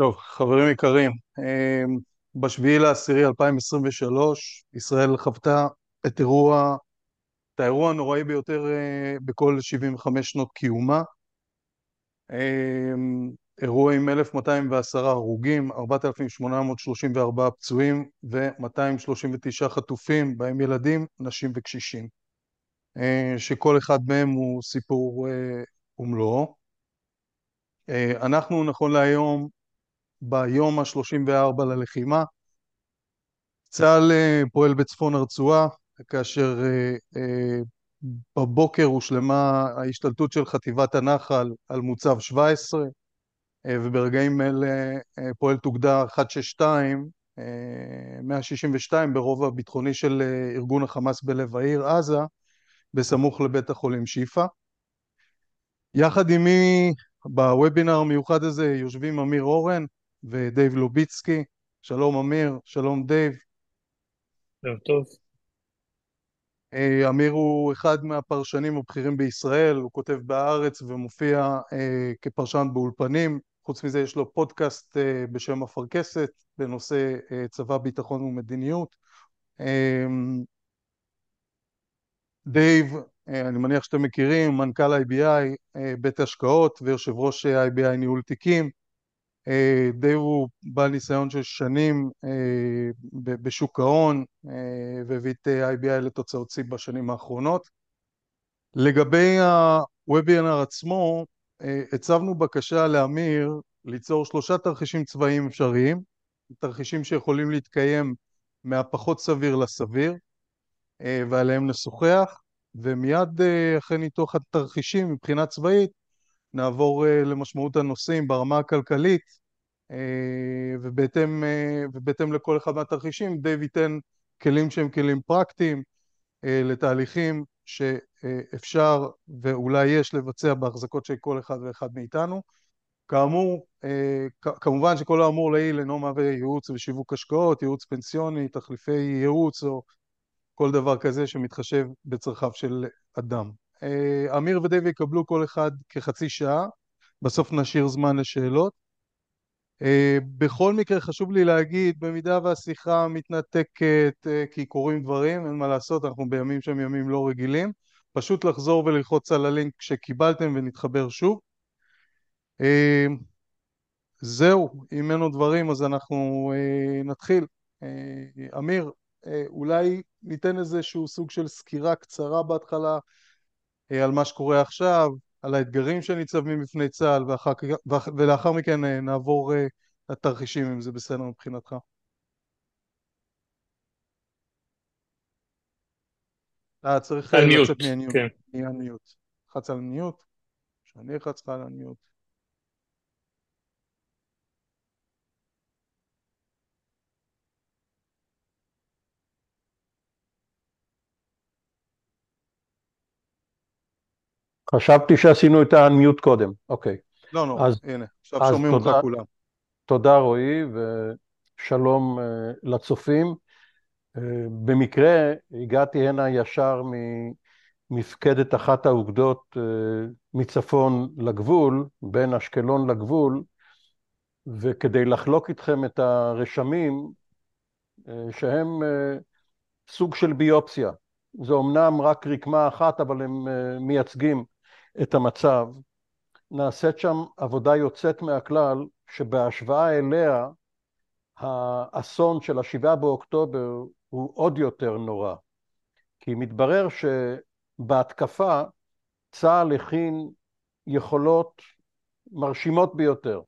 טוב, חברים יקרים, אמ, בשביעי לעשירי 2023 ישראל חוותה את אירוע, את האירוע הנוראי ביותר אה, בכל 75 שנות קיומה. אמ, אירוע עם 1,210 הרוגים, 4,834 פצועים ו-239 חטופים, בהם ילדים, נשים וקשישים, אה, שכל אחד מהם הוא סיפור אה, ומלואו. אנחנו נכון להיום ביום ה-34 ללחימה. צה"ל אה, פועל בצפון הרצועה, כאשר אה, אה, בבוקר הושלמה ההשתלטות של חטיבת הנחל על מוצב 17, וברגעים אלה פועלת אוגדה 162, 162 ברובע הביטחוני של ארגון החמאס בלב העיר עזה, בסמוך לבית החולים שיפא. יחד עמי בוובינר המיוחד הזה יושבים אמיר אורן, ודייב לוביצקי. שלום אמיר, שלום דייב. ערב טוב. אה, אמיר הוא אחד מהפרשנים הבכירים בישראל, הוא כותב בהארץ ומופיע אה, כפרשן באולפנים. חוץ מזה יש לו פודקאסט אה, בשם אפרכסת בנושא צבא, ביטחון ומדיניות. דייב, אני מניח שאתם מכירים, מנכ"ל IBI, בית השקעות ויושב ראש IBI ניהול תיקים. אה, דייב הוא בעל ניסיון של שנים אה, בשוק ההון אה, והביא את IBI לתוצאות שיא בשנים האחרונות. לגבי הוובינר עצמו, הצבנו בקשה לאמיר ליצור שלושה תרחישים צבאיים אפשריים, תרחישים שיכולים להתקיים מהפחות סביר לסביר, ועליהם נשוחח, ומיד אחרי ניתוח התרחישים מבחינה צבאית נעבור uh, למשמעות הנושאים ברמה הכלכלית, uh, ובהתאם, uh, ובהתאם לכל אחד מהתרחישים, דייב ייתן כלים שהם כלים פרקטיים לתהליכים שאפשר ואולי יש לבצע בהחזקות של כל אחד ואחד מאיתנו. כאמור, כמובן שכל האמור לעיל אינו מהווה ייעוץ ושיווק השקעות, ייעוץ פנסיוני, תחליפי ייעוץ או כל דבר כזה שמתחשב בצרכיו של אדם. אה, אמיר ודייב יקבלו כל אחד כחצי שעה, בסוף נשאיר זמן לשאלות. אה, בכל מקרה חשוב לי להגיד, במידה והשיחה מתנתקת אה, כי קורים דברים, אין מה לעשות, אנחנו בימים שהם ימים לא רגילים, פשוט לחזור וללחוץ על הלינק שקיבלתם ונתחבר שוב. זהו, אם אין עוד דברים אז אנחנו נתחיל. אמיר, אולי ניתן איזשהו סוג של סקירה קצרה בהתחלה על מה שקורה עכשיו, על האתגרים שניצבים בפני צה"ל, ואחר, ולאחר מכן אה, נעבור אה, לתרחישים, אם זה בסדר מבחינתך. אה, צריך לצאת מהניוט. כן. מהניוט. לחץ על הניוט, שאני אלחץ לך על הניוט. חשבתי שעשינו את ה-unmute קודם, אוקיי. לא, לא, אז, הנה, עכשיו שומעים אותך כולם. תודה רועי ושלום uh, לצופים. Uh, במקרה הגעתי הנה ישר ממפקדת אחת האוגדות uh, מצפון לגבול, בין אשקלון לגבול, וכדי לחלוק איתכם את הרשמים uh, שהם uh, סוג של ביופסיה. זה אמנם רק רקמה אחת, אבל הם uh, מייצגים את המצב, נעשית שם עבודה יוצאת מהכלל, שבהשוואה אליה האסון של השבעה באוקטובר הוא עוד יותר נורא. כי מתברר שבהתקפה צה"ל הכין יכולות מרשימות ביותר.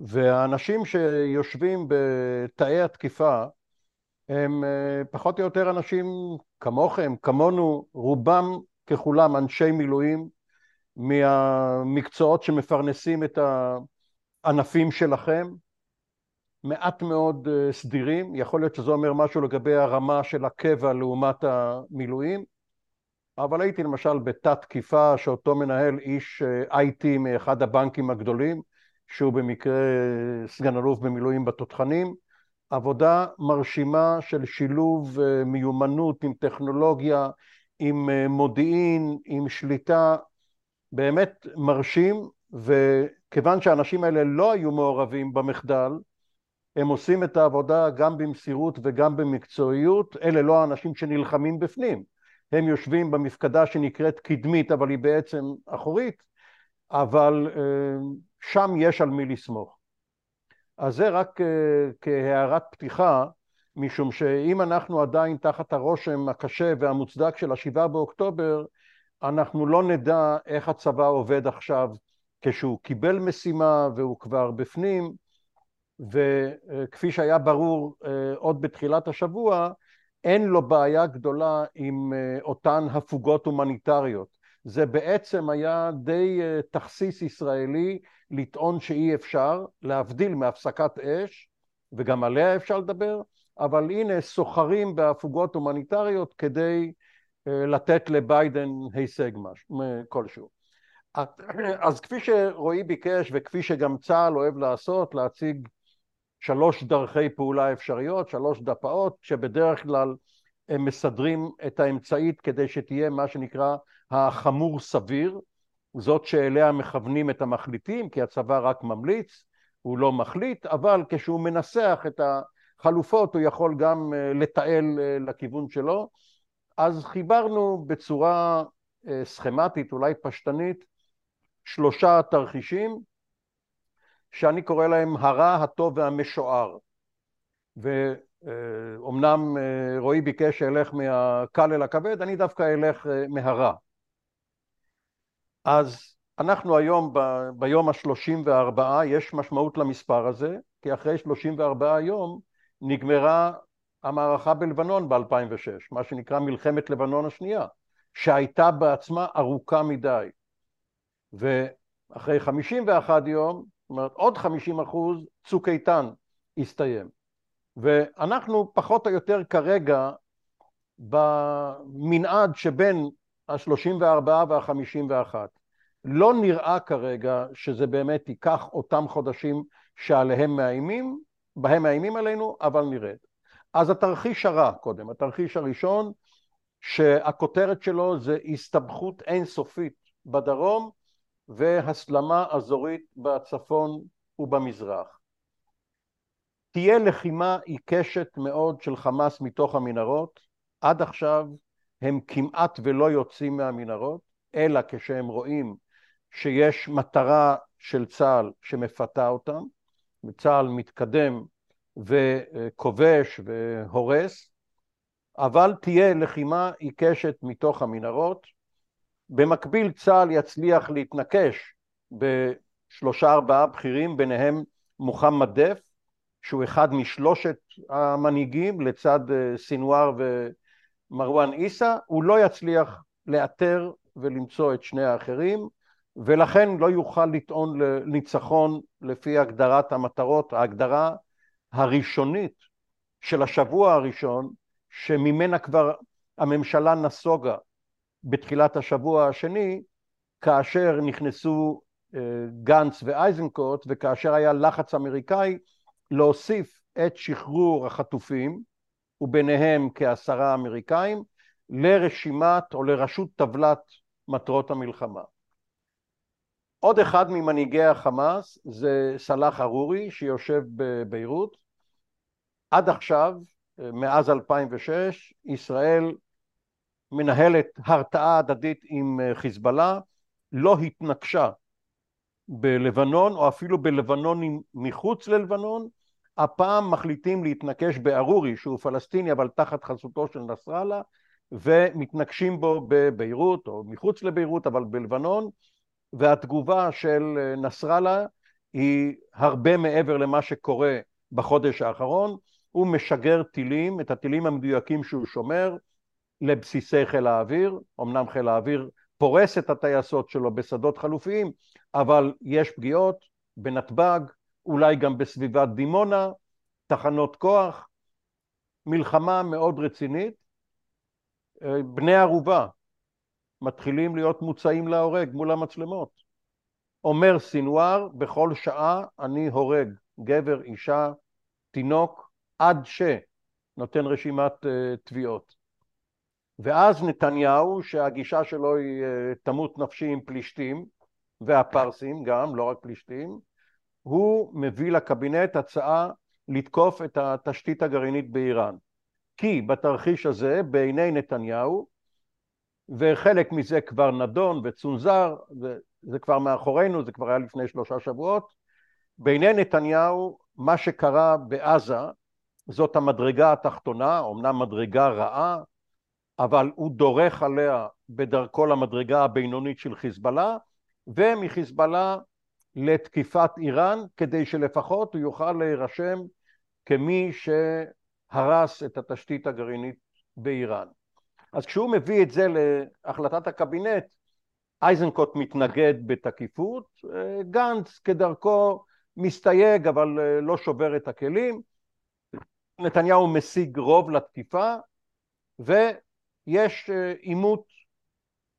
והאנשים שיושבים בתאי התקיפה הם אה, פחות או יותר אנשים כמוכם, כמונו, רובם ככולם אנשי מילואים מהמקצועות שמפרנסים את הענפים שלכם, מעט מאוד אה, סדירים, יכול להיות שזה אומר משהו לגבי הרמה של הקבע לעומת המילואים, אבל הייתי למשל בתת תקיפה שאותו מנהל איש אה, IT מאחד הבנקים הגדולים, שהוא במקרה אה, סגן אלוף במילואים בתותחנים, עבודה מרשימה של שילוב מיומנות עם טכנולוגיה, עם אה, מודיעין, עם שליטה באמת מרשים, וכיוון שהאנשים האלה לא היו מעורבים במחדל, הם עושים את העבודה גם במסירות וגם במקצועיות, אלה לא האנשים שנלחמים בפנים, הם יושבים במפקדה שנקראת קדמית אבל היא בעצם אחורית, אבל אה, שם יש על מי לסמוך. אז זה רק אה, כהערת פתיחה, משום שאם אנחנו עדיין תחת הרושם הקשה והמוצדק של השבעה באוקטובר, אנחנו לא נדע איך הצבא עובד עכשיו כשהוא קיבל משימה והוא כבר בפנים, וכפי שהיה ברור אה, עוד בתחילת השבוע, אין לו בעיה גדולה עם אה, אותן הפוגות הומניטריות. זה בעצם היה די אה, תכסיס ישראלי לטעון שאי אפשר, להבדיל מהפסקת אש, וגם עליה אפשר לדבר, אבל הנה סוחרים בהפוגות הומניטריות כדי לתת לביידן הישג משהו, כלשהו. אז כפי שרועי ביקש וכפי שגם צה"ל אוהב לעשות, להציג שלוש דרכי פעולה אפשריות, שלוש דפאות, שבדרך כלל הם מסדרים את האמצעית כדי שתהיה מה שנקרא החמור סביר, זאת שאליה מכוונים את המחליטים, כי הצבא רק ממליץ, הוא לא מחליט, אבל כשהוא מנסח את החלופות הוא יכול גם אה, לתעל אה, לכיוון שלו. אז חיברנו בצורה אה, סכמטית, אולי פשטנית, שלושה תרחישים שאני קורא להם הרע, הטוב והמשוער. ואומנם רועי ביקש שאלך מהקל אל הכבד, אני דווקא אלך מהרע. אז אנחנו היום ב, ביום השלושים וארבעה, יש משמעות למספר הזה, כי אחרי שלושים וארבעה יום נגמרה המערכה בלבנון ב-2006, מה שנקרא מלחמת לבנון השנייה, שהייתה בעצמה ארוכה מדי. ואחרי חמישים ואחד יום זאת אומרת עוד חמישים אחוז צוק איתן הסתיים ואנחנו פחות או יותר כרגע במנעד שבין השלושים וארבעה והחמישים ואחת לא נראה כרגע שזה באמת ייקח אותם חודשים שעליהם מאיימים, בהם מאיימים עלינו, אבל נרד. אז התרחיש הרע קודם, התרחיש הראשון שהכותרת שלו זה הסתבכות אינסופית בדרום והסלמה אזורית בצפון ובמזרח. תהיה לחימה עיקשת מאוד של חמאס מתוך המנהרות, עד עכשיו הם כמעט ולא יוצאים מהמנהרות, אלא כשהם רואים שיש מטרה של צה"ל שמפתה אותם, וצה"ל מתקדם וכובש והורס, אבל תהיה לחימה עיקשת מתוך המנהרות, במקביל צה"ל יצליח להתנקש בשלושה ארבעה בכירים, ביניהם מוחמד דף, שהוא אחד משלושת המנהיגים לצד אה, סינואר ומרואן עיסא, הוא לא יצליח לאתר ולמצוא את שני האחרים, ולכן לא יוכל לטעון לניצחון לפי הגדרת המטרות, ההגדרה הראשונית של השבוע הראשון, שממנה כבר הממשלה נסוגה בתחילת השבוע השני, כאשר נכנסו אה, גנץ ואייזנקוט וכאשר היה לחץ אמריקאי להוסיף את שחרור החטופים וביניהם כעשרה אמריקאים לרשימת או לראשות טבלת מטרות המלחמה. עוד אחד ממנהיגי החמאס זה סלאח ארורי שיושב בביירות. עד עכשיו, מאז 2006, ישראל מנהלת הרתעה הדדית עם אה, חיזבאללה, לא התנקשה בלבנון או אפילו בלבנון מחוץ ללבנון, הפעם מחליטים להתנקש בארורי שהוא פלסטיני אבל תחת חסותו של נסראללה ומתנקשים בו בביירות או מחוץ לביירות אבל בלבנון והתגובה של אה, נסראללה היא הרבה מעבר למה שקורה בחודש האחרון, הוא משגר טילים, את הטילים המדויקים שהוא שומר, לבסיסי חיל האוויר, אמנם חיל האוויר פורס את הטייסות שלו בשדות חלופיים, אבל יש פגיעות בנתב"ג, אולי גם בסביבת דימונה, תחנות כוח, מלחמה מאוד רצינית. אה, בני ערובה מתחילים להיות מוצאים להורג מול המצלמות. אומר סינואר, בכל שעה אני הורג גבר, אישה, תינוק, עד ש... נותן רשימת uh, תביעות. ואז נתניהו, שהגישה שלו היא אה, תמות נפשי עם פלישתים, והפרסים גם, לא רק פלישתים, הוא מביא לקבינט הצעה לתקוף את התשתית הגרעינית באיראן. כי בתרחיש הזה, בעיני נתניהו, וחלק מזה כבר נדון וצונזר, זה כבר מאחורינו, זה כבר היה לפני שלושה שבועות, בעיני נתניהו מה שקרה בעזה זאת המדרגה התחתונה, אומנם מדרגה רעה, אבל הוא דורך עליה בדרכו למדרגה הבינונית של חיזבאללה, ומחיזבאללה לתקיפת איראן, כדי שלפחות הוא יוכל להירשם כמי שהרס את התשתית הגרעינית באיראן. אז כשהוא מביא את זה להחלטת הקבינט, אייזנקוט מתנגד בתקיפות, גנץ כדרכו מסתייג אבל לא שובר את הכלים, נתניהו משיג רוב לתקיפה ויש עימות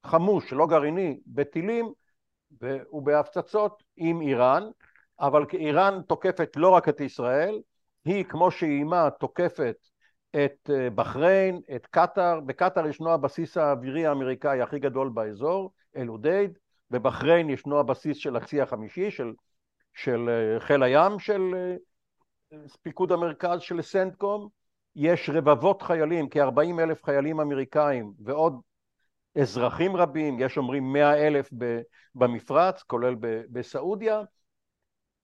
חמוש, לא גרעיני, בטילים ובהפצצות עם איראן, אבל איראן תוקפת לא רק את ישראל, היא כמו שאיימה תוקפת את בחריין, את קטאר, בקטאר ישנו הבסיס האווירי האמריקאי הכי גדול באזור, אל-אודייד, בבחריין ישנו הבסיס של הצי החמישי של, של חיל הים של פיקוד המרכז של סנטקום, יש רבבות חיילים, כ-40 אלף חיילים אמריקאים ועוד אזרחים רבים, יש אומרים 100 אלף במפרץ, כולל בסעודיה,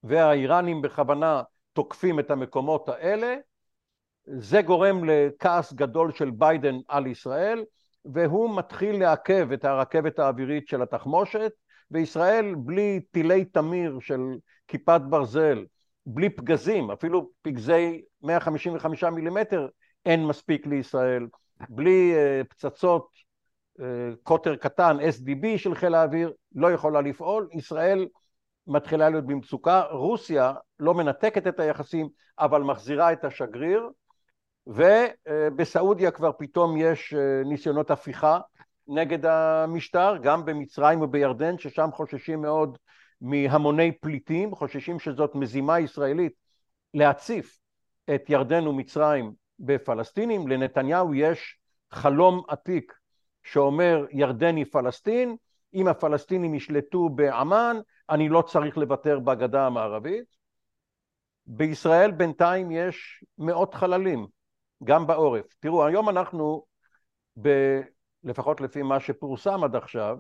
והאיראנים בכוונה תוקפים את המקומות האלה, זה גורם לכעס גדול של ביידן על ישראל, והוא מתחיל לעכב את הרכבת האווירית של התחמושת, וישראל בלי טילי תמיר של כיפת ברזל, בלי פגזים, אפילו פגזי 155 מילימטר אין מספיק לישראל, בלי uh, פצצות uh, קוטר קטן SDB של חיל האוויר לא יכולה לפעול, ישראל מתחילה להיות במצוקה, רוסיה לא מנתקת את היחסים אבל מחזירה את השגריר ובסעודיה כבר פתאום יש uh, ניסיונות הפיכה נגד המשטר, גם במצרים ובירדן ששם חוששים מאוד מהמוני פליטים, חוששים שזאת מזימה ישראלית להציף את ירדן ומצרים בפלסטינים, לנתניהו יש חלום עתיק שאומר ירדן היא פלסטין, אם הפלסטינים ישלטו בעמאן אני לא צריך לוותר בגדה המערבית. בישראל בינתיים יש מאות חללים, גם בעורף. תראו, היום אנחנו, ב, לפחות לפי מה שפורסם עד עכשיו,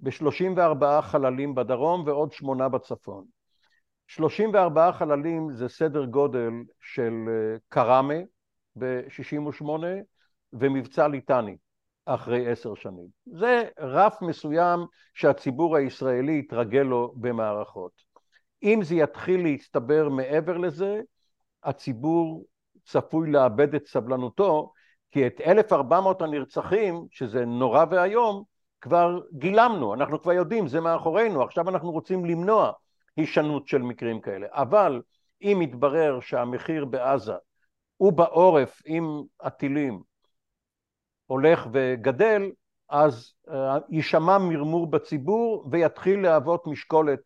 ב-34 חללים בדרום ועוד שמונה בצפון. 34 חללים זה סדר גודל של אה, קראמה ב-68 ומבצע ליטני אחרי עשר שנים. זה רף מסוים שהציבור הישראלי התרגל לו במערכות. אם זה יתחיל להצטבר מעבר לזה, הציבור צפוי לאבד את סבלנותו, כי את 1,400 הנרצחים, שזה נורא ואיום, כבר גילמנו, אנחנו כבר יודעים, זה מאחורינו, עכשיו אנחנו רוצים למנוע הישנות של מקרים כאלה. אבל אם יתברר שהמחיר בעזה הוא בעורף עם הטילים הולך וגדל, אז אה, יישמע מרמור בציבור ויתחיל להוות משקולת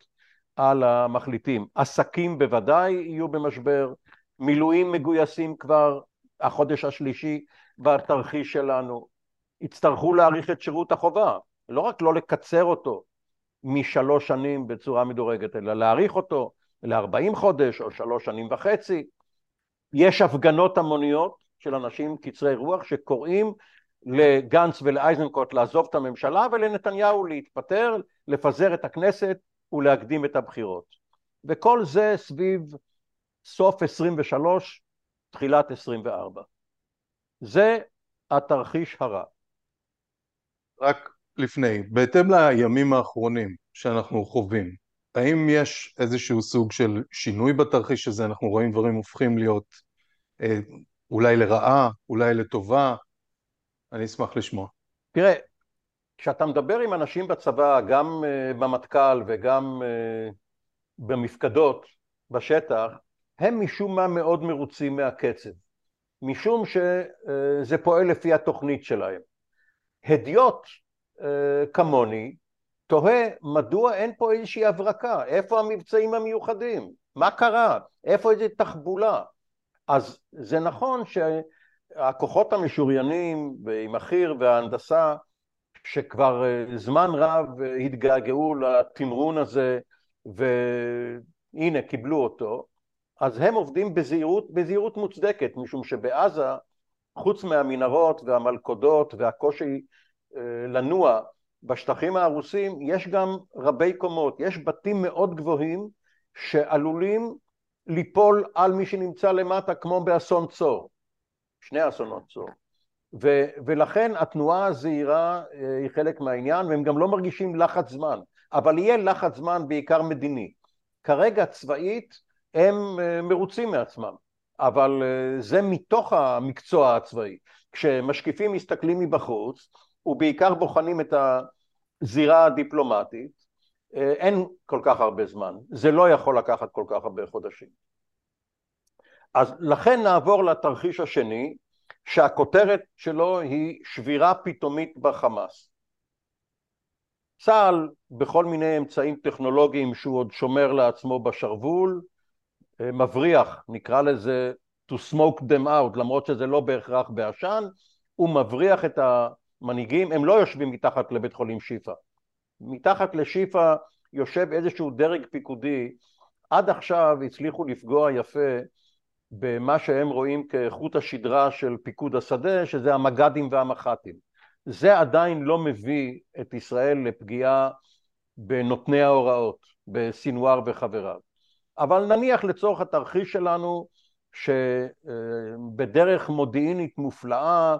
על המחליטים. עסקים בוודאי יהיו במשבר, מילואים מגויסים כבר החודש השלישי בתרחיש שלנו, יצטרכו להאריך את שירות החובה, לא רק לא לקצר אותו משלוש שנים בצורה מדורגת, אלא להאריך אותו ל-40 חודש או שלוש שנים וחצי. יש הפגנות המוניות של אנשים קצרי רוח שקוראים לגנץ ולאייזנקוט לעזוב את הממשלה ולנתניהו להתפטר, לפזר את הכנסת ולהקדים את הבחירות. וכל זה סביב סוף 23, תחילת 24. זה התרחיש הרע. רק לפני, בהתאם לימים האחרונים שאנחנו חווים, האם יש איזשהו סוג של שינוי בתרחיש הזה? אנחנו רואים דברים הופכים להיות אה, אולי לרעה, אולי לטובה? אני אשמח לשמוע. תראה, כשאתה מדבר עם אנשים בצבא, גם uh, במטכ"ל וגם uh, במפקדות בשטח, הם משום מה מאוד מרוצים מהקצב, משום שזה uh, פועל לפי התוכנית שלהם. הדיוט uh, כמוני תוהה מדוע אין פה איזושהי הברקה, איפה המבצעים המיוחדים, מה קרה, איפה איזו תחבולה. אז זה נכון ש... הכוחות המשוריינים עם החי"ר וההנדסה שכבר זמן רב התגעגעו לתמרון הזה והנה קיבלו אותו, אז הם עובדים בזהירות, בזהירות מוצדקת, משום שבעזה, חוץ מהמנהרות והמלכודות והקושי לנוע בשטחים ההרוסים, יש גם רבי קומות, יש בתים מאוד גבוהים שעלולים ליפול על מי שנמצא למטה כמו באסון צור, שני אסונות צור. ו, ולכן התנועה הזהירה היא חלק מהעניין והם גם לא מרגישים לחץ זמן, אבל יהיה לחץ זמן בעיקר מדיני. כרגע צבאית הם מרוצים מעצמם, אבל זה מתוך המקצוע הצבאי. כשמשקיפים מסתכלים מבחוץ ובעיקר בוחנים את הזירה הדיפלומטית, אין כל כך הרבה זמן, זה לא יכול לקחת כל כך הרבה חודשים. אז לכן נעבור לתרחיש השני, שהכותרת שלו היא שבירה פתאומית בחמאס. צה"ל בכל מיני אמצעים טכנולוגיים שהוא עוד שומר לעצמו בשרוול, מבריח, נקרא לזה to smoke them out, למרות שזה לא בהכרח בעשן, הוא מבריח את המנהיגים, הם לא יושבים מתחת לבית חולים שיפא. מתחת לשיפא יושב איזשהו דרג פיקודי, עד עכשיו הצליחו לפגוע יפה במה שהם רואים כחוט השדרה של פיקוד השדה, שזה המג"דים והמח"טים. זה עדיין לא מביא את ישראל לפגיעה בנותני ההוראות, בסינואר וחבריו. אבל נניח לצורך התרחיש שלנו שבדרך מודיעינית מופלאה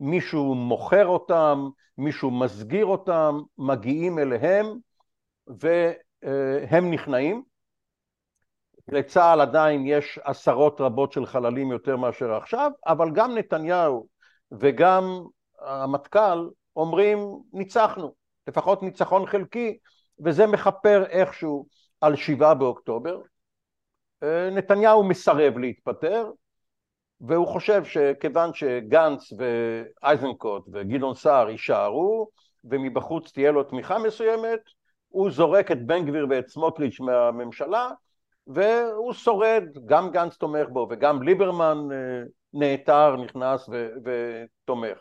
מישהו מוכר אותם, מישהו מסגיר אותם, מגיעים אליהם והם נכנעים. לצה"ל עדיין יש עשרות רבות של חללים יותר מאשר עכשיו, אבל גם נתניהו וגם המטכ"ל אומרים ניצחנו, לפחות ניצחון חלקי, וזה מכפר איכשהו על שבעה באוקטובר. נתניהו מסרב להתפטר, והוא חושב שכיוון שגנץ ואייזנקוט וגדעון סער יישארו ומבחוץ תהיה לו תמיכה מסוימת, הוא זורק את בן גביר ואת סמוטריץ' מהממשלה והוא שורד, גם גנץ תומך בו וגם ליברמן אה, נעתר, נכנס ו- ותומך.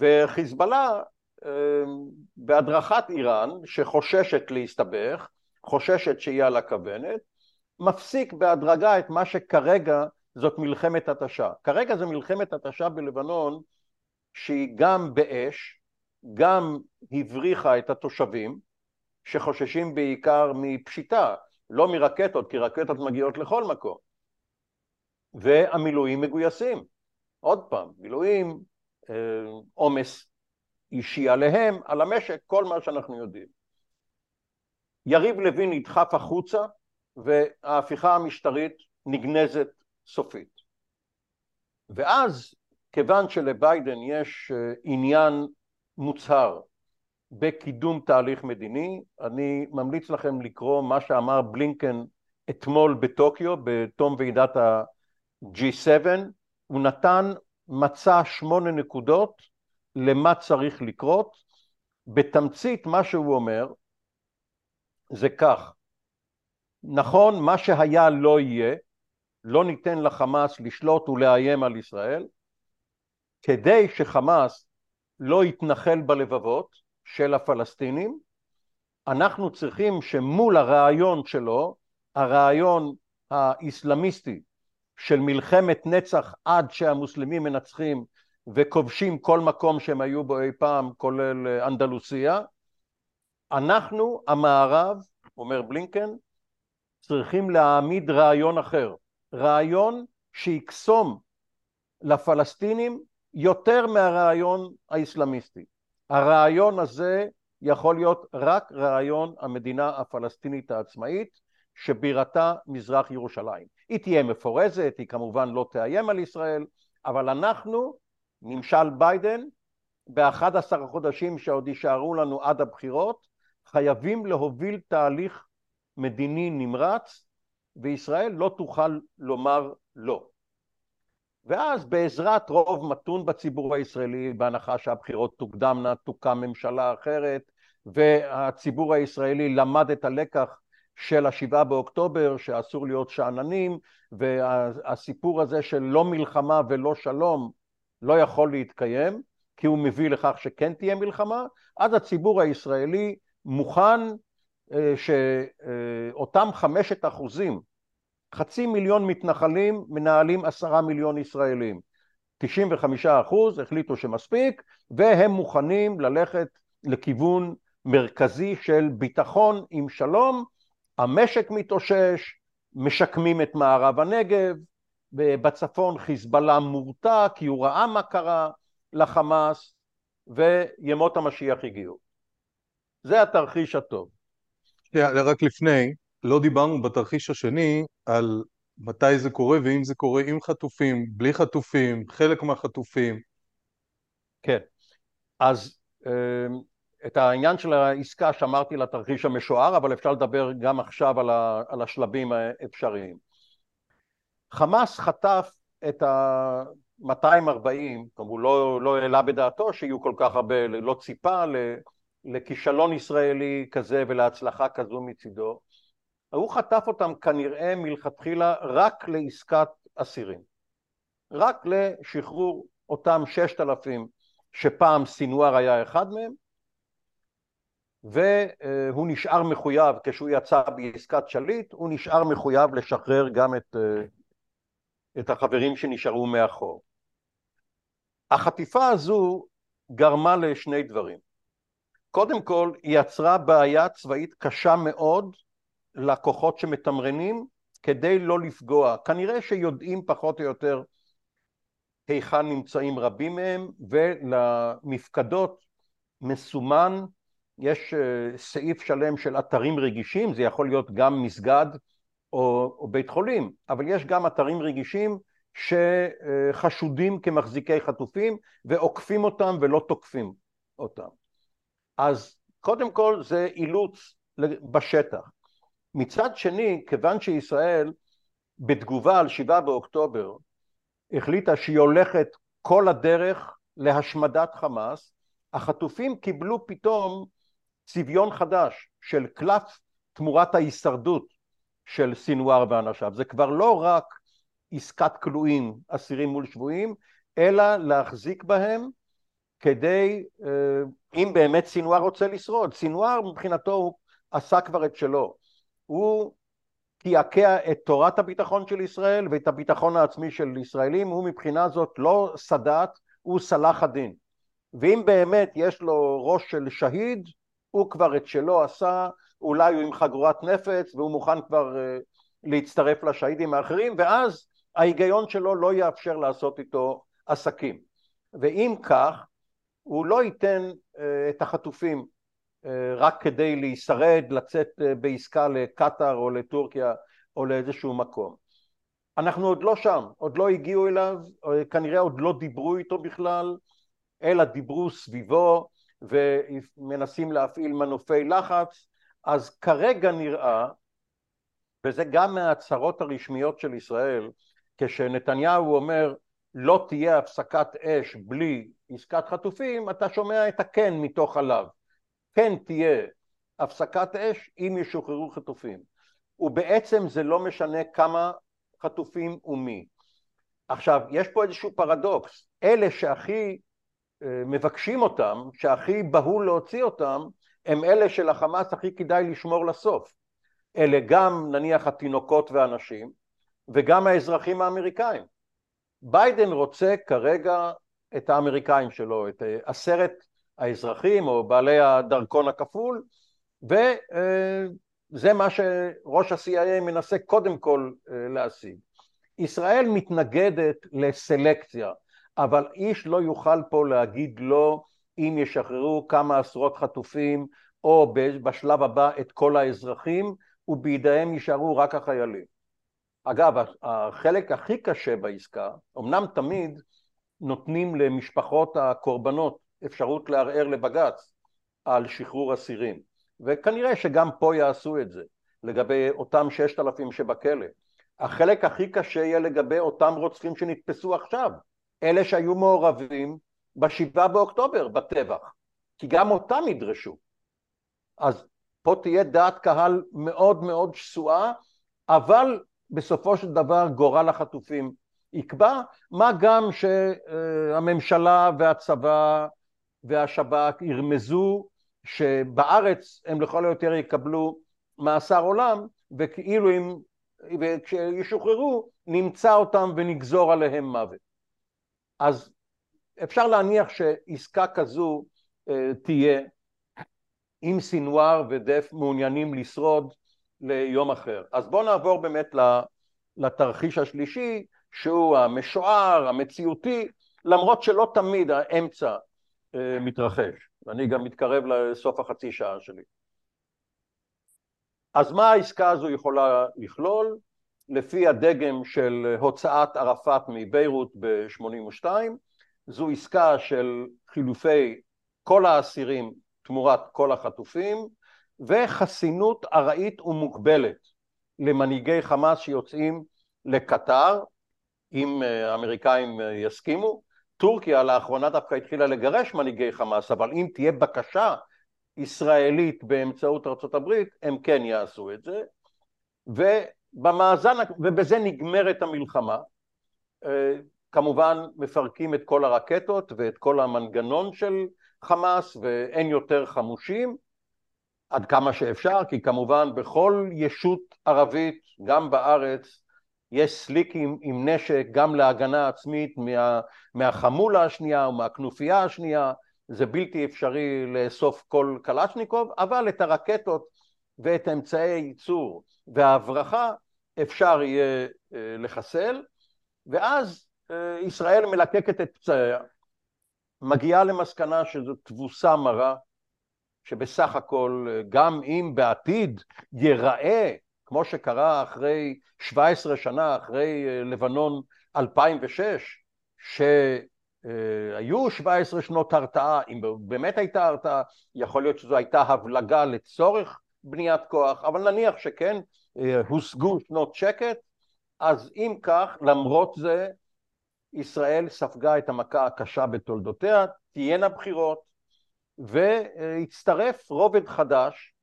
וחיזבאללה אה, בהדרכת איראן שחוששת להסתבך, חוששת שיהיה על הכוונת, מפסיק בהדרגה את מה שכרגע זאת מלחמת התשה. כרגע זה מלחמת התשה בלבנון שהיא גם באש, גם הבריחה את התושבים שחוששים בעיקר מפשיטה, לא מרקטות, כי רקטות מגיעות לכל מקום. והמילואים מגויסים. עוד פעם, מילואים, אה, עומס אישי עליהם, על המשק, כל מה שאנחנו יודעים. יריב לוין נדחף החוצה וההפיכה המשטרית נגנזת סופית. ואז, כיוון שלביידן יש אה, עניין מוצהר בקידום תהליך מדיני, אני ממליץ לכם לקרוא מה שאמר בלינקן אתמול בטוקיו, בתום ועידת ה-G7, הוא נתן, מצא שמונה נקודות למה צריך לקרות. בתמצית מה שהוא אומר זה כך, נכון, מה שהיה לא יהיה, לא ניתן לחמאס לשלוט ולאיים על ישראל, כדי שחמאס לא יתנחל בלבבות של הפלסטינים, אנחנו צריכים שמול הרעיון שלו, הרעיון האיסלאמיסטי של מלחמת נצח עד שהמוסלמים מנצחים וכובשים כל מקום שהם היו בו אי פעם, כולל אנדלוסיה, אנחנו, המערב, אומר בלינקן, צריכים להעמיד רעיון אחר, רעיון שיקסום לפלסטינים יותר מהרעיון האסלאמיסטי. הרעיון הזה יכול להיות רק רעיון המדינה הפלסטינית העצמאית שבירתה מזרח ירושלים. היא תהיה מפורזת, היא כמובן לא תאיים על ישראל, אבל אנחנו, ממשל ביידן, ב-11 החודשים שעוד יישארו לנו עד הבחירות, חייבים להוביל תהליך מדיני נמרץ וישראל לא תוכל לומר לא. ואז בעזרת רוב מתון בציבור הישראלי, בהנחה שהבחירות תוקדמנה, תוקם ממשלה אחרת, והציבור הישראלי למד את הלקח של השבעה באוקטובר, שאסור להיות שאננים, והסיפור הזה של לא מלחמה ולא שלום לא יכול להתקיים, כי הוא מביא לכך שכן תהיה מלחמה, אז הציבור הישראלי מוכן שאותם חמשת אחוזים, חצי מיליון מתנחלים מנהלים עשרה מיליון ישראלים. 95 אחוז החליטו שמספיק והם מוכנים ללכת לכיוון מרכזי של ביטחון עם שלום, המשק מתאושש, משקמים את מערב הנגב, בצפון חיזבאללה מורתע כי הוא ראה מה קרה לחמאס וימות המשיח הגיעו. זה התרחיש הטוב. שנייה, רק לפני, לא דיברנו בתרחיש השני על מתי זה קורה ואם זה קורה עם חטופים, בלי חטופים, חלק מהחטופים. כן, אז אמ, את העניין של העסקה שמרתי לתרחיש המשוער, אבל אפשר לדבר גם עכשיו על השלבים האפשריים. חמאס חטף את ה-240, הוא לא, לא העלה בדעתו שיהיו כל כך הרבה, לא ציפה לכישלון ישראלי כזה ולהצלחה כזו מצידו, הוא חטף אותם כנראה מלכתחילה רק לעסקת אסירים, רק לשחרור אותם ששת אלפים שפעם סינואר היה אחד מהם והוא נשאר מחויב, כשהוא יצא בעסקת שליט, הוא נשאר מחויב לשחרר גם את, את החברים שנשארו מאחור. החטיפה הזו גרמה לשני דברים. קודם כל, היא יצרה בעיה צבאית קשה מאוד לכוחות שמתמרנים כדי לא לפגוע. כנראה שיודעים פחות או יותר היכן נמצאים רבים מהם ולמפקדות מסומן יש אה, סעיף שלם של אתרים רגישים, זה יכול להיות גם מסגד או, או בית חולים, אבל יש גם אתרים רגישים שחשודים כמחזיקי חטופים ועוקפים אותם ולא תוקפים אותם. אז קודם כל זה אילוץ בשטח. מצד שני, כיוון שישראל בתגובה על שבעה באוקטובר החליטה שהיא הולכת כל הדרך להשמדת חמאס, החטופים קיבלו פתאום צביון חדש של קלף תמורת ההישרדות של סינואר ואנשיו. זה כבר לא רק עסקת כלואים, אסירים מול שבויים, אלא להחזיק בהם כדי, אה, אם באמת סינואר רוצה לשרוד. סינואר מבחינתו עשה כבר את שלו. הוא קעקע את תורת הביטחון של ישראל ואת הביטחון העצמי של ישראלים, הוא מבחינה זאת לא סאדאת, הוא סלאח א-דין. ואם באמת יש לו ראש של שהיד, הוא כבר את שלו עשה, אולי הוא עם חגורת נפץ והוא מוכן כבר uh, להצטרף לשהידים האחרים, ואז ההיגיון שלו לא יאפשר לעשות איתו עסקים. ואם כך, הוא לא ייתן uh, את החטופים uh, רק כדי להישרד, לצאת uh, בעסקה לקטאר או לטורקיה או לאיזשהו מקום. אנחנו עוד לא שם, עוד לא הגיעו אליו, כנראה עוד לא דיברו איתו בכלל, אלא דיברו סביבו, ומנסים להפעיל מנופי לחץ, אז כרגע נראה, וזה גם מההצהרות הרשמיות של ישראל, כשנתניהו אומר לא תהיה הפסקת אש בלי עסקת חטופים, אתה שומע את הכן מתוך הלאו. כן תהיה הפסקת אש אם ישוחררו חטופים. ובעצם זה לא משנה כמה חטופים ומי. עכשיו, יש פה איזשהו פרדוקס. אלה שהכי מבקשים אותם, שהכי בהול להוציא אותם, הם אלה שלחמאס הכי כדאי לשמור לסוף. אלה גם נניח התינוקות והנשים, וגם האזרחים האמריקאים. ביידן רוצה כרגע את האמריקאים שלו, את עשרת האזרחים או בעלי הדרכון הכפול, וזה מה שראש ה-CIA מנסה קודם כל להשיג. ישראל מתנגדת לסלקציה, אבל איש לא יוכל פה להגיד לא אם ישחררו כמה עשרות חטופים או בשלב הבא את כל האזרחים ובידיהם יישארו רק החיילים. אגב, החלק הכי קשה בעסקה, אמנם תמיד נותנים למשפחות הקורבנות אפשרות לערער לבג"ץ על שחרור אסירים, וכנראה שגם פה יעשו את זה, לגבי אותם ששת אלפים שבכלא. החלק הכי קשה יהיה לגבי אותם רוצחים שנתפסו עכשיו, אלה שהיו מעורבים בשבעה באוקטובר בטבח, כי גם אותם ידרשו. אז פה תהיה דעת קהל מאוד מאוד שסועה, אבל בסופו של דבר גורל החטופים יקבע, מה גם שהממשלה והצבא והשב"כ ירמזו שבארץ הם לכל היותר יקבלו מאסר עולם וכאילו אם וכשישוחררו נמצא אותם ונגזור עליהם מוות. אז אפשר להניח שעסקה כזו אה, תהיה אם סינואר ודף מעוניינים לשרוד ליום אחר. אז בואו נעבור באמת לתרחיש השלישי שהוא המשוער, המציאותי, למרות שלא תמיד האמצע אה, מתרחש, ואני גם מתקרב לסוף החצי שעה שלי. אז מה העסקה הזו יכולה לכלול? לפי הדגם של הוצאת ערפאת מביירות ב-82, זו עסקה של חילופי כל האסירים תמורת כל החטופים, וחסינות ארעית ומוגבלת למנהיגי חמאס שיוצאים לקטר, אם אה, האמריקאים אה, יסכימו. טורקיה לאחרונה דווקא התחילה לגרש מנהיגי חמאס, אבל אם תהיה בקשה ישראלית באמצעות הברית, הם כן יעשו את זה. ובמאזן, ובזה נגמרת המלחמה. אה, כמובן מפרקים את כל הרקטות ואת כל המנגנון של חמאס ואין יותר חמושים עד כמה שאפשר, כי כמובן בכל ישות ערבית, גם בארץ, יש סליקים עם נשק גם להגנה עצמית מה, מהחמולה השנייה ומהכנופיה השנייה, זה בלתי אפשרי לאסוף כל קלצ'ניקוב, אבל את הרקטות ואת אמצעי הייצור וההברחה אפשר יהיה אה, לחסל, ואז אה, ישראל מלקקת את פצעיה, מגיעה למסקנה שזו תבוסה מרה, שבסך הכל אה, גם אם בעתיד ייראה כמו שקרה אחרי 17 שנה, אחרי אה, לבנון 2006, שהיו 17 שנות הרתעה, אם באמת הייתה הרתעה, יכול להיות שזו הייתה הבלגה לצורך בניית כוח, אבל נניח שכן, אה, הושגו שנות שקט, אז אם כך, למרות זה, ישראל ספגה את המכה הקשה בתולדותיה, תהיינה בחירות, והצטרף רובד חדש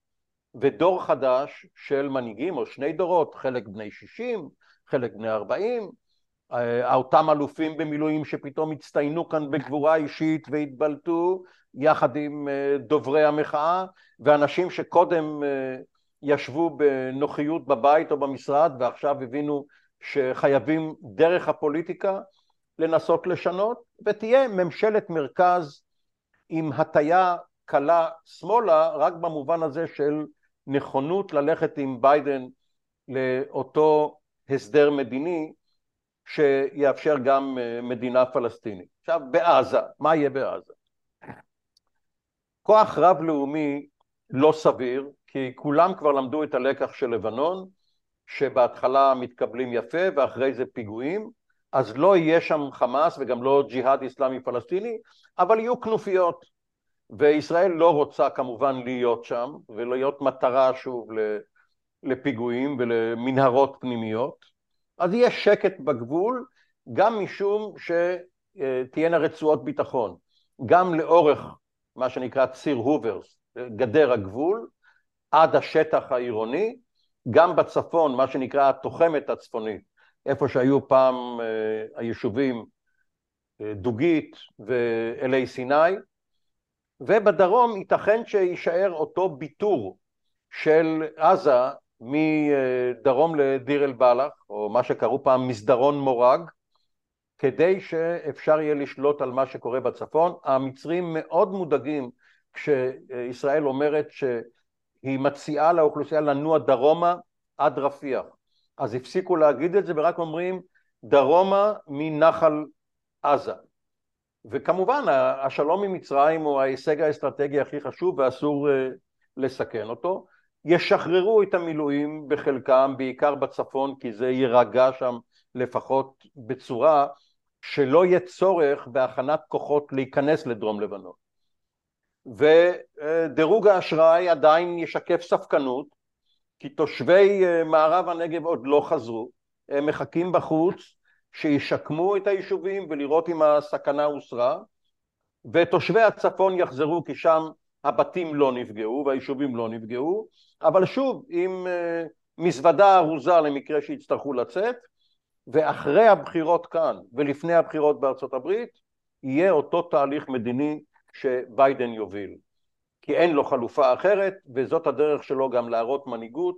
ודור חדש של מנהיגים, או שני דורות, חלק בני 60, חלק בני 40, אה, אותם אלופים במילואים שפתאום הצטיינו כאן בגבורה אישית והתבלטו יחד עם אה, דוברי המחאה ואנשים שקודם אה, ישבו בנוחיות בבית או במשרד ועכשיו הבינו שחייבים דרך הפוליטיקה לנסות לשנות ותהיה ממשלת מרכז עם הטיה קלה שמאלה רק במובן הזה של נכונות ללכת עם ביידן לאותו הסדר מדיני שיאפשר גם אה, מדינה פלסטינית. עכשיו בעזה, מה יהיה בעזה? כוח רב-לאומי לא סביר, כי כולם כבר למדו את הלקח של לבנון, שבהתחלה מתקבלים יפה ואחרי זה פיגועים, אז לא יהיה שם חמאס וגם לא ג'יהאד איסלאמי פלסטיני, אבל יהיו כנופיות. וישראל לא רוצה כמובן להיות שם ולהיות מטרה שוב לפיגועים ולמנהרות פנימיות, אז יהיה שקט בגבול גם משום שתהיינה רצועות ביטחון, גם לאורך מה שנקרא ציר הוברס, גדר הגבול, עד השטח העירוני, גם בצפון, מה שנקרא התוחמת הצפונית, איפה שהיו פעם אה, היישובים אה, דוגית ואלי סיני, ובדרום ייתכן שיישאר אותו ביטור של עזה מדרום לדיר אל בלח, או מה שקראו פעם מסדרון מורג, כדי שאפשר יהיה לשלוט על מה שקורה בצפון. המצרים מאוד מודאגים כשישראל אומרת שהיא מציעה לאוכלוסייה לנוע דרומה עד רפיח. אז הפסיקו להגיד את זה ורק אומרים דרומה מנחל עזה. וכמובן השלום עם מצרים הוא ההישג האסטרטגי הכי חשוב ואסור אה, לסכן אותו. ישחררו את המילואים בחלקם, בעיקר בצפון, כי זה יירגע שם לפחות בצורה שלא יהיה צורך בהכנת כוחות להיכנס לדרום לבנון. ודירוג האשראי עדיין ישקף ספקנות, כי תושבי אה, מערב הנגב עוד לא חזרו, הם מחכים בחוץ שישקמו את היישובים ולראות אם הסכנה הוסרה, ותושבי הצפון יחזרו כי שם הבתים לא נפגעו והיישובים לא נפגעו, אבל שוב עם אה, מזוודה ארוזה למקרה שיצטרכו לצאת, ואחרי הבחירות כאן ולפני הבחירות בארצות הברית יהיה אותו תהליך מדיני שביידן יוביל. כי אין לו חלופה אחרת וזאת הדרך שלו גם להראות מנהיגות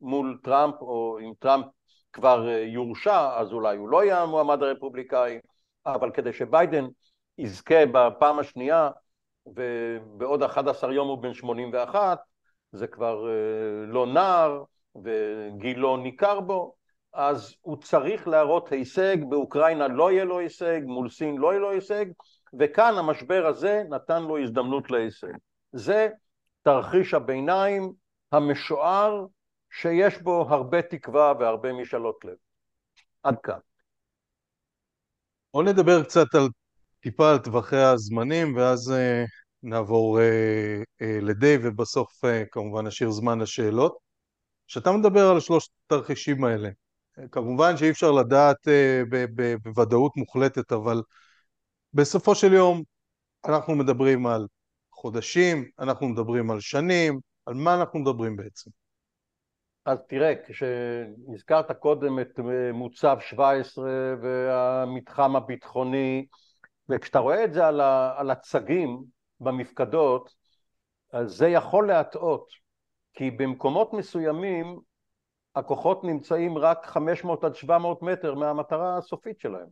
מול טראמפ או אם טראמפ כבר יורשע אז אולי הוא לא יהיה המועמד הרפובליקאי אבל כדי שביידן יזכה בפעם השנייה ובעוד 11 יום הוא בן 81 זה כבר אה, לא נער וגילו ניכר בו אז הוא צריך להראות הישג, באוקראינה לא יהיה לו הישג, מול סין לא יהיה לו הישג וכאן המשבר הזה נתן לו הזדמנות להישג. זה תרחיש הביניים המשוער שיש בו הרבה תקווה והרבה משאלות לב. עד כאן. בואו נדבר קצת על טיפה על טווחי הזמנים ואז uh, נעבור uh, uh, לדייב ובסוף uh, כמובן נשאיר זמן לשאלות. כשאתה מדבר על שלושת התרחישים האלה, כמובן שאי אפשר לדעת uh, בוודאות מוחלטת אבל בסופו של יום אנחנו מדברים על חודשים, אנחנו מדברים על שנים, על מה אנחנו מדברים בעצם? אז תראה, כשהזכרת קודם את מוצב 17 והמתחם הביטחוני, וכשאתה רואה את זה על, ה, על הצגים במפקדות, אז זה יכול להטעות, כי במקומות מסוימים הכוחות נמצאים רק 500 עד 700 מטר מהמטרה הסופית שלהם.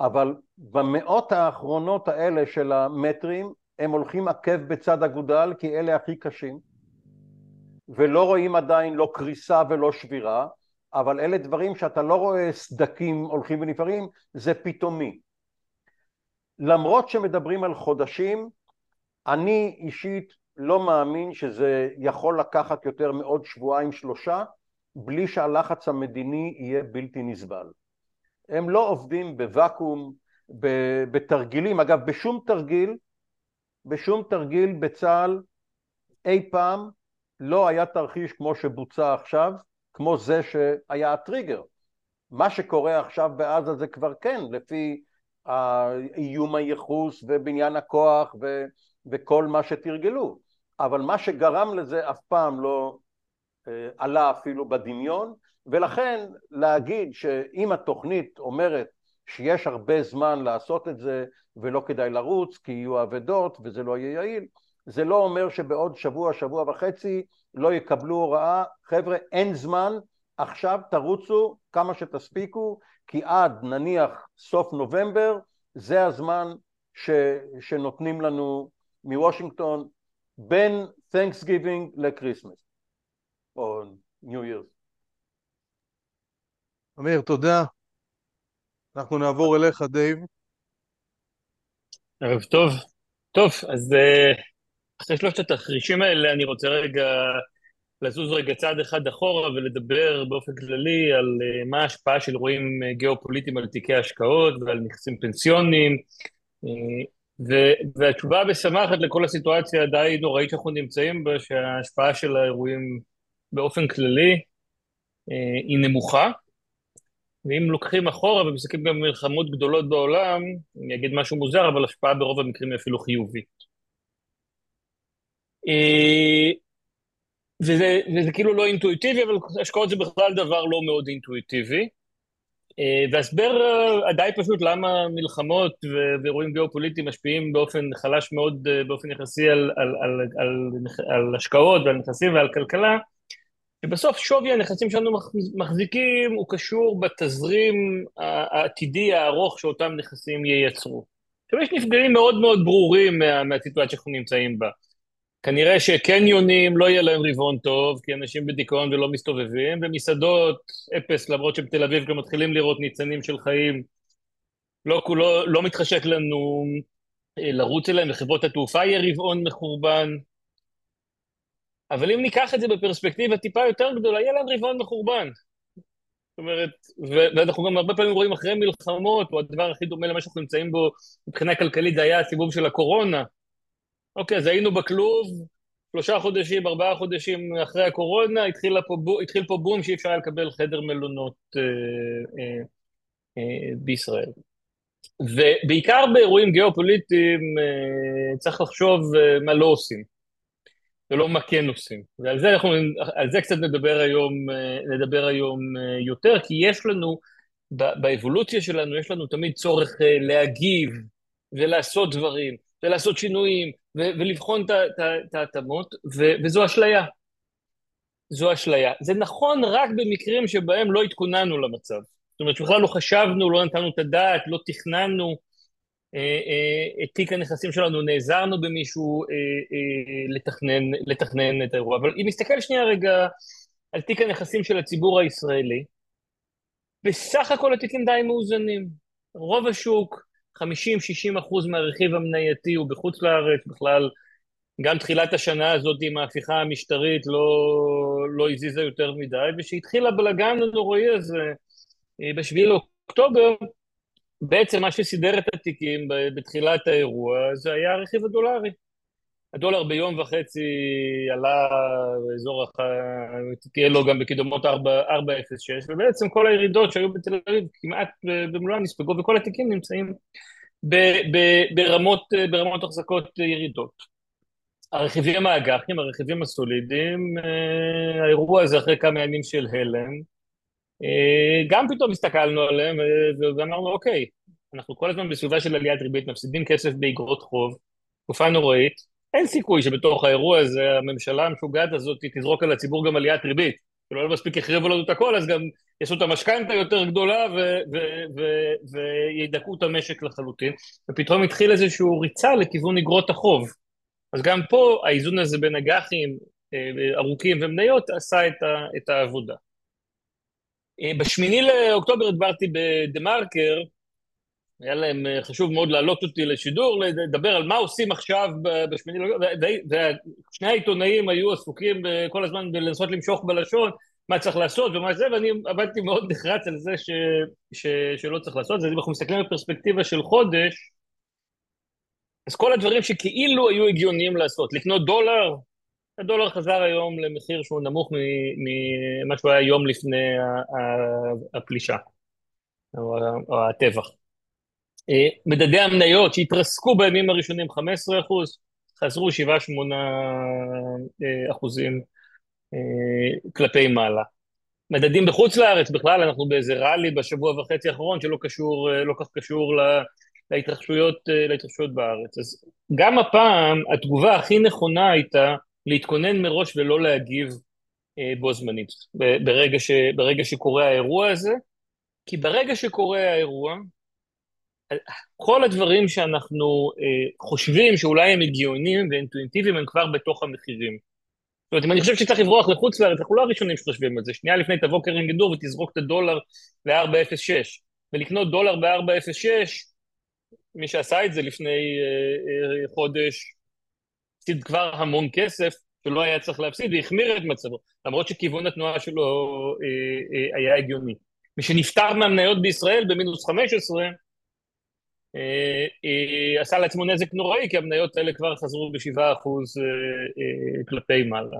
אבל במאות האחרונות האלה של המטרים הם הולכים עקב בצד אגודל כי אלה הכי קשים ולא רואים עדיין לא קריסה ולא שבירה אבל אלה דברים שאתה לא רואה סדקים הולכים ונפערים זה פתאומי. למרות שמדברים על חודשים אני אישית לא מאמין שזה יכול לקחת יותר מעוד שבועיים שלושה בלי שהלחץ המדיני יהיה בלתי נסבל. הם לא עובדים בוואקום, בתרגילים, אגב בשום תרגיל, בשום תרגיל בצה"ל אי פעם לא היה תרחיש כמו שבוצע עכשיו, כמו זה שהיה הטריגר. מה שקורה עכשיו בעזה זה כבר כן, לפי איום הייחוס ובניין הכוח ו, וכל מה שתרגלו, אבל מה שגרם לזה אף פעם לא אה, עלה אפילו בדמיון, ולכן להגיד שאם התוכנית אומרת שיש הרבה זמן לעשות את זה ולא כדאי לרוץ כי יהיו אבדות וזה לא יהיה יעיל, זה לא אומר שבעוד שבוע, שבוע וחצי לא יקבלו הוראה, חבר'ה אין זמן, עכשיו תרוצו כמה שתספיקו, כי עד נניח סוף נובמבר זה הזמן ש, שנותנים לנו מוושינגטון בין Thanksgiving ל Christmas או New Year's. אמיר, תודה. אנחנו נעבור אליך, דייב. ערב טוב. טוב, אז אה, אחרי שלושת התחרישים האלה אני רוצה רגע לזוז רגע צעד אחד אחורה ולדבר באופן כללי על אה, מה ההשפעה של אירועים אה, גיאופוליטיים על תיקי השקעות ועל נכסים פנסיוניים. והתשובה המשמחת לכל הסיטואציה הדי נוראית שאנחנו נמצאים בה, שההשפעה של האירועים באופן כללי היא נמוכה. ואם לוקחים אחורה ומסתכלים גם במלחמות גדולות בעולם, אני אגיד משהו מוזר, אבל השפעה ברוב המקרים היא אפילו חיובית. אה, וזה, וזה כאילו לא אינטואיטיבי, אבל השקעות זה בכלל דבר לא מאוד אינטואיטיבי. אה, והסבר אה, די פשוט למה מלחמות ואירועים גיאופוליטיים משפיעים באופן חלש מאוד, באופן יחסי על, על, על, על, על השקעות ועל נכסים ועל כלכלה, שבסוף שווי הנכסים שלנו מחזיקים הוא קשור בתזרים העתידי הארוך שאותם נכסים ייצרו. עכשיו יש נפגעים מאוד מאוד ברורים מה, מהסיטואציה שאנחנו נמצאים בה. כנראה שקניונים לא יהיה להם רבעון טוב, כי אנשים בדיכאון ולא מסתובבים, ומסעדות אפס, למרות שבתל אביב גם מתחילים לראות ניצנים של חיים. לא, כולו, לא מתחשק לנו אה, לרוץ אליהם, וחברות התעופה יהיה רבעון מחורבן. אבל אם ניקח את זה בפרספקטיבה טיפה יותר גדולה, יהיה להם רבעון מחורבן. זאת אומרת, ואנחנו גם הרבה פעמים רואים אחרי מלחמות, או הדבר הכי דומה למה שאנחנו נמצאים בו מבחינה כלכלית, זה היה הסיבוב של הקורונה. אוקיי, אז היינו בכלוב, שלושה חודשים, ארבעה חודשים אחרי הקורונה, התחיל פה, התחיל פה בום שאי אפשר היה לקבל חדר מלונות אה, אה, אה, בישראל. ובעיקר באירועים גיאופוליטיים אה, צריך לחשוב אה, מה לא עושים. ולא מה כן עושים. ועל זה, אנחנו, על זה קצת נדבר היום, נדבר היום יותר, כי יש לנו באבולוציה שלנו יש לנו תמיד צורך אה, להגיב ולעשות דברים, ולעשות שינויים, ולבחון את ההתאמות, וזו אשליה. זו אשליה. זה נכון רק במקרים שבהם לא התכוננו למצב. זאת אומרת, בכלל לא חשבנו, לא נתנו את הדעת, לא תכננו אה, אה, את תיק הנכסים שלנו, נעזרנו במישהו לתכנן, לתכנן את האירוע. אבל אם נסתכל שנייה רגע על תיק הנכסים של הציבור הישראלי, בסך הכל התיקים די מאוזנים. רוב השוק, 50-60 אחוז מהרכיב המנייתי הוא בחוץ לארץ, בכלל גם תחילת השנה הזאת עם ההפיכה המשטרית לא, לא הזיזה יותר מדי, וכשהתחיל הבלגן הנוראי הזה אה, ב-7 לאוקטובר, בעצם מה שסידר את התיקים בתחילת האירוע זה היה הרכיב הדולרי. הדולר ביום וחצי עלה באזור, תהיה לו גם בקידומות 4.06, ובעצם כל הירידות שהיו בתל אביב כמעט במלואן נספגו, וכל התיקים נמצאים ב, ב, ברמות, ברמות החזקות ירידות. הרכיבים האג"חים, הרכיבים הסולידיים, אה, האירוע הזה אחרי כמה ימים של הלם, אה, גם פתאום הסתכלנו עליהם ואמרנו, אוקיי, אנחנו כל הזמן בסביבה של עליית ריבית, מפסידים כסף באגרות חוב, תקופה נוראית, אין סיכוי שבתוך האירוע הזה הממשלה המשוגעת הזאת תזרוק על הציבור גם עליית ריבית. כאילו לא מספיק החריבו לנו את הכל, אז גם יעשו את המשכנתה יותר גדולה וידכאו את המשק לחלוטין. ופתאום התחיל איזשהו ריצה לכיוון אגרות החוב. אז גם פה האיזון הזה בין אג"חים אה, ארוכים ומניות עשה את, ה, את העבודה. אה, בשמיני לאוקטובר הדברתי בדה מרקר, היה להם אה, חשוב מאוד להעלות אותי לשידור, לדבר על מה עושים עכשיו בשמיני ושני העיתונאים היו עסוקים כל הזמן בלנסות למשוך בלשון מה צריך לעשות ומה זה, ואני עבדתי מאוד נחרץ על זה ש, ש, שלא צריך לעשות, אז אם אנחנו מסתכלים בפרספקטיבה של חודש, אז כל הדברים שכאילו היו הגיוניים לעשות, לקנות דולר, הדולר חזר היום למחיר שהוא נמוך ממה שהוא היה יום לפני הפלישה, או הטבח. אה, מדדי המניות שהתרסקו בימים הראשונים 15 אחוז, חזרו 7-8 אה, אחוזים אה, כלפי מעלה. מדדים בחוץ לארץ, בכלל אנחנו באיזה ראלי בשבוע וחצי האחרון שלא קשור, לא כך קשור להתרחשויות, להתרחשויות בארץ. אז גם הפעם התגובה הכי נכונה הייתה להתכונן מראש ולא להגיב בו זמנית, ברגע, ש, ברגע שקורה האירוע הזה, כי ברגע שקורה האירוע, כל הדברים שאנחנו אה, חושבים שאולי הם הגיוניים ואינטואיטיביים הם כבר בתוך המחירים. זאת אומרת, אם אני חושב שצריך לברוח לחוץ לארץ, אנחנו לא הראשונים שחושבים על זה. שנייה לפני תבוא קרן גידור ותזרוק את הדולר ל-4.06. ולקנות דולר ב-4.06, מי שעשה את זה לפני אה, אה, חודש, הפסיד כבר המון כסף שלא היה צריך להפסיד והחמיר את מצבו, למרות שכיוון התנועה שלו אה, אה, היה הגיוני. מי שנפטר מהמניות בישראל במינוס 15, אה, אה, עשה לעצמו נזק נוראי, כי המניות האלה כבר חזרו בשבעה אחוז אה, כלפי מעלה.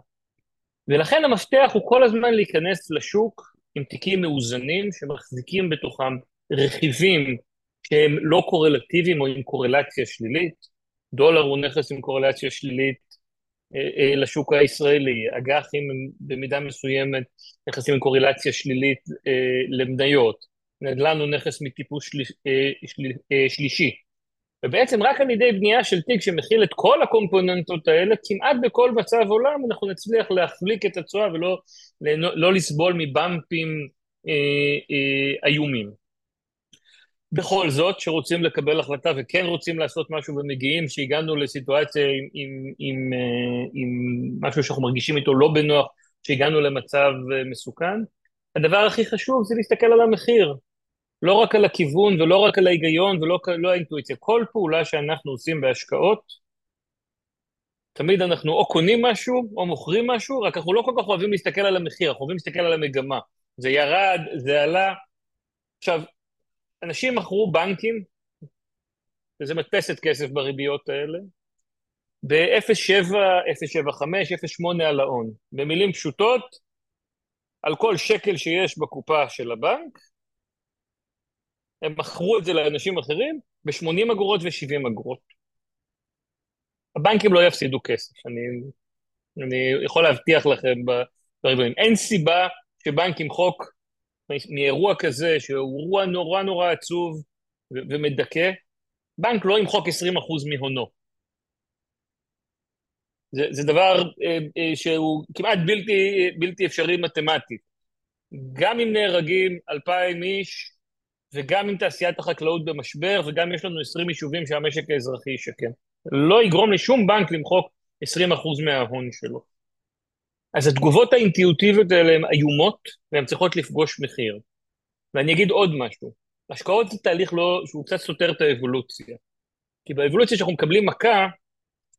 ולכן המפתח הוא כל הזמן להיכנס לשוק עם תיקים מאוזנים שמחזיקים בתוכם רכיבים שהם לא קורלטיביים או עם קורלציה שלילית. דולר הוא נכס עם קורלציה שלילית לשוק הישראלי, אג"חים הם במידה מסוימת נכסים עם קורלציה שלילית למניות. נדל"ן הוא נכס מטיפוס של, אה, של, אה, שלישי. ובעצם רק על ידי בנייה של תיק שמכיל את כל הקומפוננטות האלה, כמעט בכל מצב עולם אנחנו נצליח להחליק את התשואה ולא לא, לא לסבול מבמפים אה, אה, איומים. בכל זאת, שרוצים לקבל החלטה וכן רוצים לעשות משהו ומגיעים, שהגענו לסיטואציה עם, עם, עם, אה, עם משהו שאנחנו מרגישים איתו לא בנוח, שהגענו למצב מסוכן, הדבר הכי חשוב זה להסתכל על המחיר. לא רק על הכיוון ולא רק על ההיגיון ולא לא האינטואיציה. כל פעולה שאנחנו עושים בהשקעות, תמיד אנחנו או קונים משהו או מוכרים משהו, רק אנחנו לא כל כך אוהבים להסתכל על המחיר, אנחנו אוהבים להסתכל על המגמה. זה ירד, זה עלה. עכשיו, אנשים מכרו בנקים, וזה מדפסת כסף בריביות האלה, ב-0.7, 0.75, 0.8 על ההון. במילים פשוטות, על כל שקל שיש בקופה של הבנק, הם מכרו את זה לאנשים אחרים ב-80 אגורות ו-70 אגורות. הבנקים לא יפסידו כסף, אני, אני יכול להבטיח לכם בריבועים. אין סיבה שבנק ימחוק מאירוע כזה, שהוא אירוע נורא נורא עצוב ומדכא, בנק לא ימחוק 20% מהונו. זה, זה דבר אה, אה, שהוא כמעט בלתי, בלתי אפשרי מתמטית. גם אם נהרגים 2,000 איש, וגם אם תעשיית החקלאות במשבר, וגם יש לנו 20 יישובים שהמשק האזרחי ישקם. לא יגרום לשום בנק למחוק 20% מההון שלו. אז התגובות האינטואיטיביות האלה הן איומות, והן צריכות לפגוש מחיר. ואני אגיד עוד משהו, השקעות זה תהליך לא, שהוא קצת סותר את האבולוציה. כי באבולוציה שאנחנו מקבלים מכה,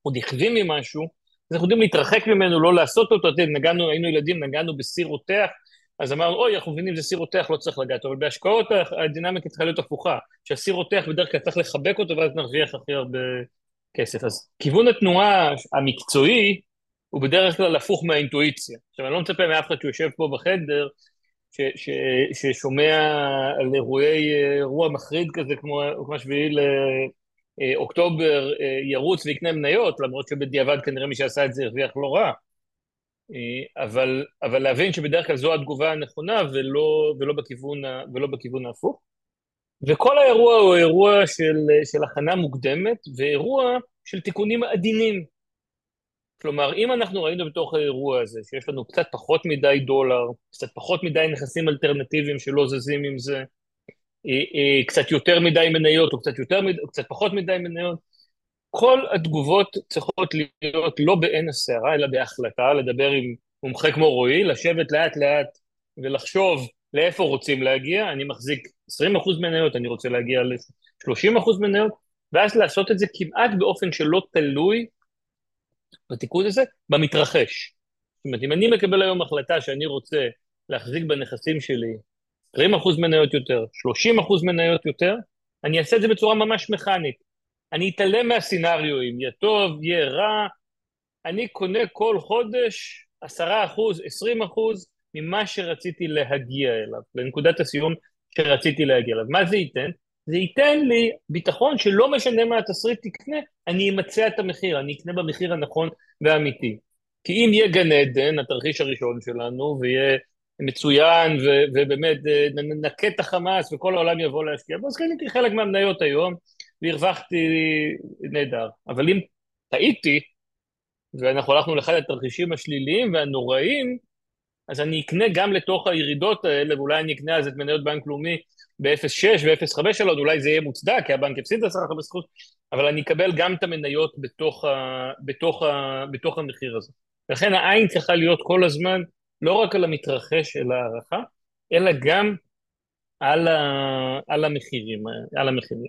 או נכווים ממשהו, אז אנחנו יודעים להתרחק ממנו, לא לעשות אותו, אתם נגענו, היינו ילדים, נגענו בסיר רותח, אז אמרנו, אוי, אנחנו מבינים, זה סיר רותח, לא צריך לגעת, אבל בהשקעות הדינמיקה צריכה להיות הפוכה, שהסיר רותח בדרך כלל צריך לחבק אותו, ואז נרוויח הכי הרבה כסף. אז כיוון התנועה המקצועי, הוא בדרך כלל הפוך מהאינטואיציה. עכשיו, אני לא מצפה מאף אחד שיושב פה בחדר, ש, ש, ששומע על אירועי, אירוע מחריד כזה, כמו, כמו שביעי לאוקטובר, ירוץ ויקנה מניות, למרות שבדיעבד כנראה מי שעשה את זה הרוויח לא רע. אבל, אבל להבין שבדרך כלל זו התגובה הנכונה ולא, ולא, בכיוון, ולא בכיוון ההפוך. וכל האירוע הוא אירוע של, של הכנה מוקדמת, ואירוע של תיקונים עדינים. כלומר, אם אנחנו ראינו בתוך האירוע הזה שיש לנו קצת פחות מדי דולר, קצת פחות מדי נכסים אלטרנטיביים שלא זזים עם זה, אה, אה, קצת יותר מדי מניות או קצת, יותר, או קצת פחות מדי מניות, כל התגובות צריכות להיות לא בעין הסערה, אלא בהחלטה, לדבר עם מומחה כמו רועי, לשבת לאט לאט ולחשוב לאיפה רוצים להגיע, אני מחזיק 20% מניות, אני רוצה להגיע ל-30% מניות, ואז לעשות את זה כמעט באופן שלא תלוי בתיקון הזה, במתרחש. זאת אומרת, אם אני מקבל היום החלטה שאני רוצה להחזיק בנכסים שלי 20% מניות יותר, 30% מניות יותר, אני אעשה את זה בצורה ממש מכנית. אני אתעלם מהסינריואים, יהיה טוב, יהיה רע, אני קונה כל חודש 10%, 20% ממה שרציתי להגיע אליו, לנקודת הסיום שרציתי להגיע אליו. מה זה ייתן? זה ייתן לי ביטחון שלא משנה מה התסריט תקנה, אני אמצע את המחיר, אני אקנה במחיר הנכון והאמיתי. כי אם יהיה גן עדן, התרחיש הראשון שלנו, ויהיה מצוין, ו- ובאמת אה, ננקה את החמאס וכל העולם יבוא להשקיע בו, אז קניתי חלק מהמניות היום, והרווחתי נהדר. אבל אם טעיתי, ואנחנו הלכנו לאחד התרחישים השליליים והנוראים, אז אני אקנה גם לתוך הירידות האלה, ואולי אני אקנה אז את מניות בנק לאומי ב-0.6 ו-0.5 שלו, אולי זה יהיה מוצדק, כי הבנק הפסיד 10% בזכות, אבל אני אקבל גם את המניות בתוך, ה, בתוך, ה, בתוך המחיר הזה. לכן העין צריכה להיות כל הזמן לא רק על המתרחש של ההערכה, אלא גם על, ה, על המחירים. על המחירים.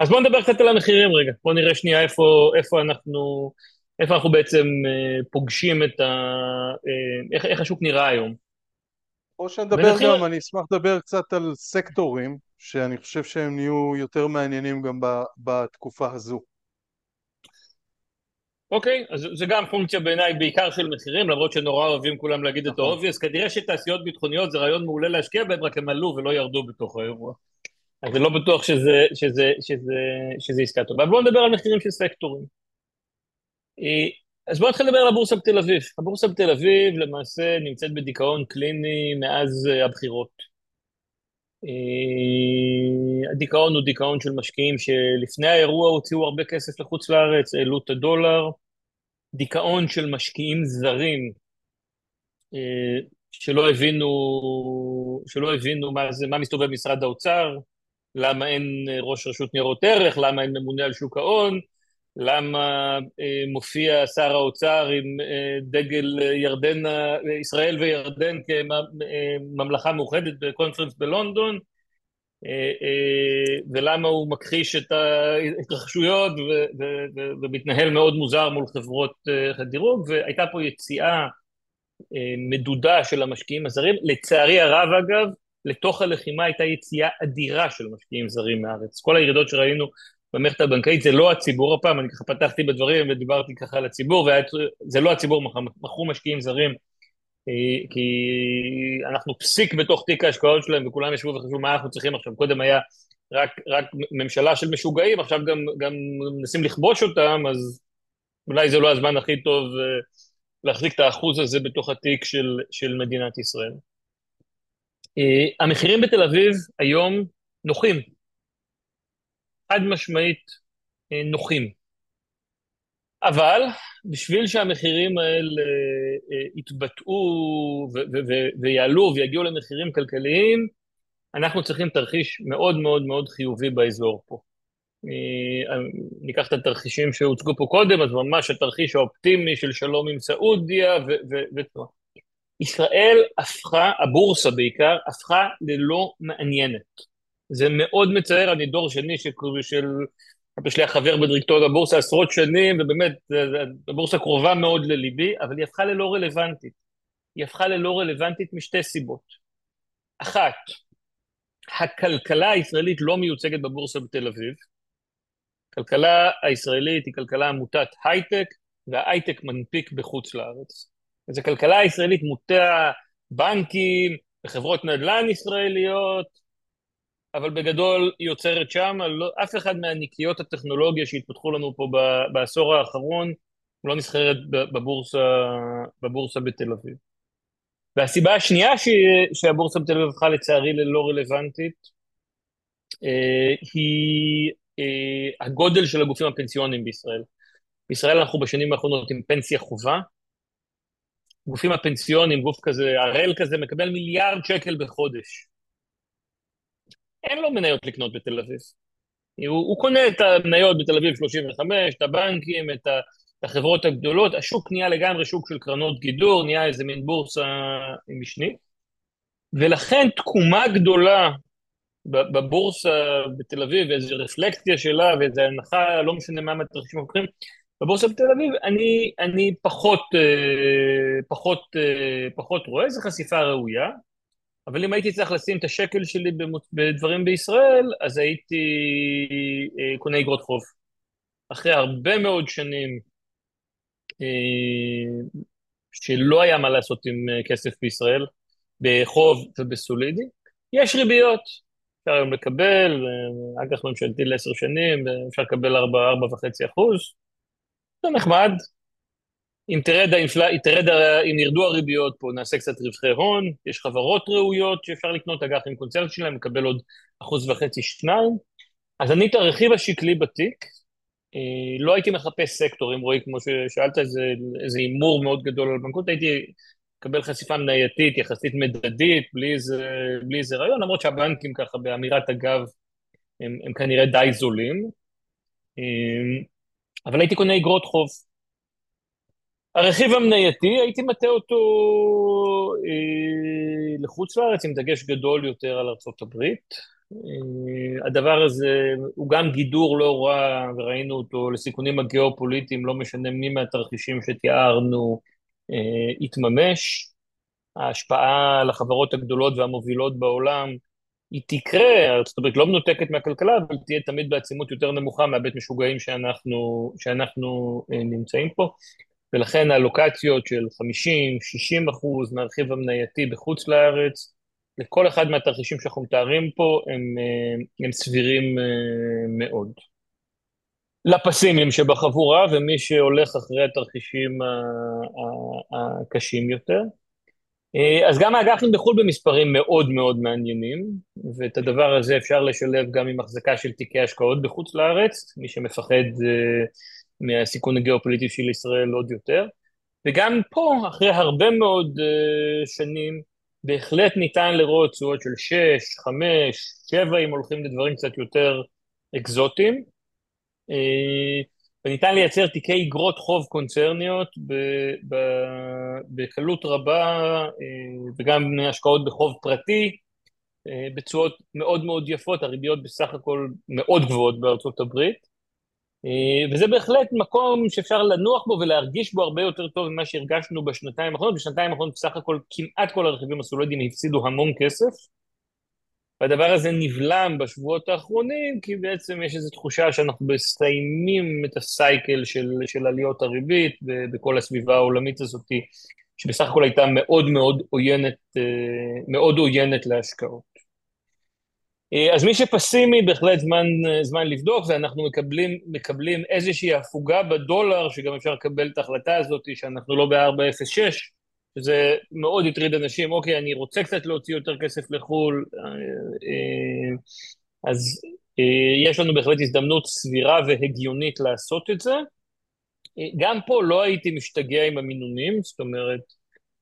אז בואו נדבר קצת על המחירים רגע, בואו נראה שנייה איפה, איפה אנחנו... איפה אנחנו בעצם אה, פוגשים את ה... אה, איך, איך השוק נראה היום. או שנדבר ונתחיל... גם, אני אשמח לדבר קצת על סקטורים, שאני חושב שהם נהיו יותר מעניינים גם בתקופה הזו. אוקיי, אז זה גם פונקציה בעיניי בעיקר של מחירים, למרות שנורא אוהבים כולם להגיד את ה obvious, נכון. כנראה שתעשיות ביטחוניות זה רעיון מעולה להשקיע בהם, רק הם עלו ולא ירדו בתוך האירוע. אז אני לא בטוח שזה, שזה, שזה, שזה עסקה טובה. בואו נדבר על מחירים של סקטורים. אה, אז בואו נתחיל לדבר על הבורסה בתל אביב. הבורסה בתל אביב למעשה נמצאת בדיכאון קליני מאז אה, הבחירות. אה, הדיכאון הוא דיכאון של משקיעים שלפני האירוע הוציאו הרבה כסף לחוץ לארץ, העלו את הדולר. דיכאון של משקיעים זרים שלא הבינו, שלא הבינו מה, זה, מה מסתובב במשרד האוצר, למה אין ראש רשות ניירות ערך, למה אין ממונה על שוק ההון, למה אה, מופיע שר האוצר עם אה, דגל ירדן, ישראל וירדן כממלכה מאוחדת בקונפרנס בלונדון, אה, ולמה הוא מכחיש את ההתרחשויות ומתנהל מאוד מוזר מול חברות הדירוג, והייתה פה יציאה מדודה של המשקיעים הזרים. לצערי הרב, אגב, לתוך הלחימה הייתה יציאה אדירה של משקיעים זרים מארץ. כל הירידות שראינו במערכת הבנקאית זה לא הציבור הפעם, אני ככה פתחתי בדברים ודיברתי ככה על הציבור, וזה לא הציבור, מכרו משקיעים זרים, אה, כי אנחנו פסיק בתוך תיק ההשקעות שלהם, וכולם ישבו וחשבו מה אנחנו צריכים עכשיו, קודם היה רק, רק ממשלה של משוגעים, עכשיו גם, גם מנסים לכבוש אותם, אז אולי זה לא הזמן הכי טוב אה, להחזיק את האחוז הזה בתוך התיק של, של מדינת ישראל. המחירים בתל אביב היום נוחים, חד משמעית נוחים. אבל בשביל שהמחירים האלה יתבטאו ויעלו ויגיעו למחירים כלכליים, אנחנו צריכים תרחיש מאוד מאוד מאוד חיובי באזור פה. ניקח את התרחישים שהוצגו פה קודם, אז ממש התרחיש האופטימי של שלום עם סעודיה ו... ישראל הפכה, הבורסה בעיקר, הפכה ללא מעניינת. זה מאוד מצער, אני דור שני של, של שלי החבר בדירקטוריון הבורסה עשרות שנים, ובאמת, הבורסה קרובה מאוד לליבי, אבל היא הפכה ללא רלוונטית. היא הפכה ללא רלוונטית משתי סיבות. אחת, הכלכלה הישראלית לא מיוצגת בבורסה בתל אביב. הכלכלה הישראלית היא כלכלה עמותת הייטק, וההייטק מנפיק בחוץ לארץ. אז הכלכלה הישראלית מוטה בנקים וחברות נדל"ן ישראליות, אבל בגדול היא יוצרת שם, לא, אף אחד מהניקיות הטכנולוגיה שהתפתחו לנו פה בעשור האחרון לא נסחרת בבורסה, בבורסה בתל אביב. והסיבה השנייה שהבורסה בתל אביב הפכה לצערי ללא רלוונטית, אה, היא אה, הגודל של הגופים הפנסיוניים בישראל. בישראל אנחנו בשנים האחרונות עם פנסיה חובה, גופים הפנסיונים, גוף כזה, הראל כזה, מקבל מיליארד שקל בחודש. אין לו מניות לקנות בתל אביב. הוא, הוא קונה את המניות בתל אביב 35, את הבנקים, את, ה, את החברות הגדולות, השוק נהיה לגמרי שוק של קרנות גידור, נהיה איזה מין בורסה משנית, ולכן תקומה גדולה בבורסה בתל אביב, ואיזו רפלקציה שלה, ואיזו הנחה, לא משנה מה מהתרחישים האחרים, בבורסה בתל אביב, אני, אני פחות, אה, פחות, אה, פחות רואה, זו חשיפה ראויה, אבל אם הייתי צריך לשים את השקל שלי בדברים בישראל, אז הייתי אה, קונה אגרות חוב. אחרי הרבה מאוד שנים שלא היה מה לעשות עם כסף בישראל, בחוב ובסולידי, יש ריביות. אפשר היום לקבל, אג"ח ממשלתי לעשר שנים, אפשר לקבל ארבע, ארבע וחצי אחוז, זה נחמד. אם תרד, האינפל... תרד, אם ירדו הריביות פה, נעשה קצת רווחי הון, יש חברות ראויות שאפשר לקנות אג"חים קונצרט שלהם, מקבל עוד אחוז וחצי, שניים. אז אני את הרכיב השקלי בתיק, אה, לא הייתי מחפש סקטורים, רועי, כמו ששאלת, איזה הימור מאוד גדול על בנקות, הייתי מקבל חשיפה מנייתית, יחסית מדדית, בלי איזה, בלי איזה רעיון, למרות שהבנקים ככה באמירת אגב, הם, הם כנראה די זולים. אה, אבל הייתי קונה אגרות חוב. הרכיב המנייתי, הייתי מטה אותו אה, לחוץ לארץ עם דגש גדול יותר על ארה"ב. אה, הדבר הזה הוא גם גידור לא רע, וראינו אותו לסיכונים הגיאופוליטיים, לא משנה מי מהתרחישים שתיארנו, אה, יתממש. ההשפעה על החברות הגדולות והמובילות בעולם היא תקרה, הברית לא מנותקת מהכלכלה, אבל תהיה תמיד בעצימות יותר נמוכה מהבית משוגעים שאנחנו, שאנחנו אה, נמצאים פה, ולכן הלוקציות של 50-60 אחוז מהרכיב המנייתי בחוץ לארץ, לכל אחד מהתרחישים שאנחנו מתארים פה, הם, אה, הם סבירים אה, מאוד. לפסימים שבחבורה ומי שהולך אחרי התרחישים הקשים יותר. אה, אז גם האג"חים בחו"ל במספרים מאוד מאוד מעניינים, ואת הדבר הזה אפשר לשלב גם עם החזקה של תיקי השקעות בחוץ לארץ, מי שמפחד מהסיכון הגיאופוליטי של ישראל עוד יותר. וגם פה, אחרי הרבה מאוד אה, שנים, בהחלט ניתן לראות תשואות של 6, 5, 7, אם הולכים לדברים קצת יותר אקזוטיים. וניתן לייצר תיקי אגרות חוב קונצרניות בקלות רבה אה, וגם השקעות בחוב פרטי אה, בתשואות מאוד מאוד יפות, הריביות בסך הכל מאוד גבוהות בארצות הברית וזה בהחלט מקום שאפשר לנוח בו ולהרגיש בו הרבה יותר טוב ממה שהרגשנו בשנתיים האחרונות, בשנתיים האחרונות בסך הכל כמעט כל הרכיבים הסולוידיים הפסידו המון כסף והדבר הזה נבלם בשבועות האחרונים, כי בעצם יש איזו תחושה שאנחנו מסיימים את הסייקל של, של עליות הריבית בכל הסביבה העולמית הזאת, שבסך הכל הייתה מאוד מאוד עוינת, אה, מאוד עוינת להשקעות. אה, אז מי שפסימי בהחלט זמן, זמן לבדוק, ואנחנו מקבלים, מקבלים איזושהי הפוגה בדולר, שגם אפשר לקבל את ההחלטה הזאת שאנחנו לא ב-4.06, שזה מאוד הטריד אנשים, אוקיי, אני רוצה קצת להוציא יותר כסף לחו"ל, אז יש לנו בהחלט הזדמנות סבירה והגיונית לעשות את זה. גם פה לא הייתי משתגע עם המינונים, זאת אומרת,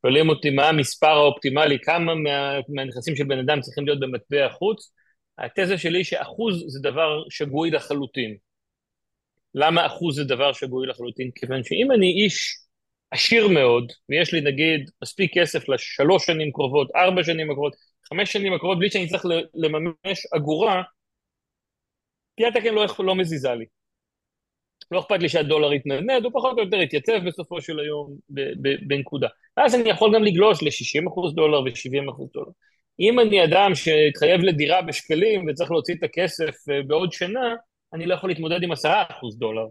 שואלים אותי מה המספר האופטימלי, כמה מה, מהנכסים של בן אדם צריכים להיות במטבע חוץ, התזה שלי שאחוז זה דבר שגוי לחלוטין. למה אחוז זה דבר שגוי לחלוטין? כיוון שאם אני איש עשיר מאוד, ויש לי נגיד מספיק כסף לשלוש שנים קרובות, ארבע שנים הקרובות, חמש שנים הקרובות, בלי שאני צריך לממש אגורה, פגיעת הקן לא, לא מזיזה לי. לא אכפת לי שהדולר יתנדנד, הוא פחות או יותר יתייצב בסופו של היום בנקודה. ואז אני יכול גם לגלוש ל-60% דולר ו-70% דולר. אם אני אדם שהתחייב לדירה בשקלים וצריך להוציא את הכסף אה, בעוד שנה, אני לא יכול להתמודד עם 10% דולר.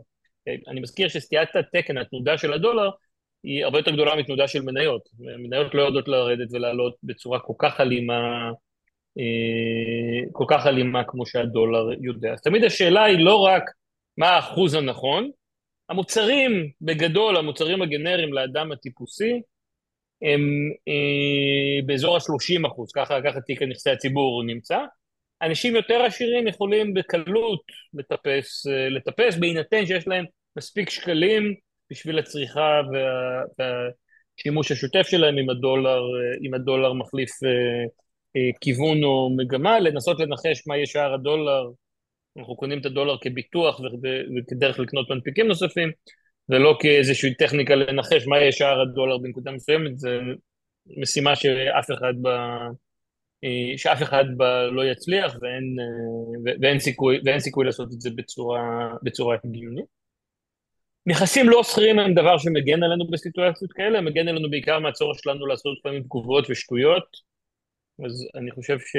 אה, אני מזכיר שסטיית התקן, התנודה של הדולר, היא הרבה יותר גדולה מתנודה של מניות. מניות לא יודעות לרדת ולעלות בצורה כל כך אלימה, אה, כל כך אלימה כמו שהדולר יודע. אז תמיד השאלה היא לא רק מה האחוז הנכון, המוצרים, בגדול, המוצרים הגנריים לאדם הטיפוסי, הם אה, באזור ה-30 אחוז, ככה, ככה תיק נכסי הציבור נמצא. אנשים יותר עשירים יכולים בקלות לטפס, אה, לטפס בהינתן שיש להם מספיק שקלים בשביל הצריכה וה, והשימוש השוטף שלהם עם הדולר, אה, עם הדולר מחליף אה, אה, כיוון או מגמה, לנסות לנחש מה יהיה שער הדולר אנחנו קונים את הדולר כביטוח וכדרך לקנות מנפיקים נוספים, ולא כאיזושהי טכניקה לנחש מה יהיה שער הדולר בנקודה מסוימת, זה משימה שאף אחד ב... שאף אחד בה לא יצליח ואין, ואין, סיכוי, ואין סיכוי לעשות את זה בצורה, בצורה הגיונית. נכסים לא שכירים הם דבר שמגן עלינו בסיטואציות כאלה, מגן עלינו בעיקר מהצורך שלנו לעשות לפעמים תגובות ושטויות, אז אני חושב ש...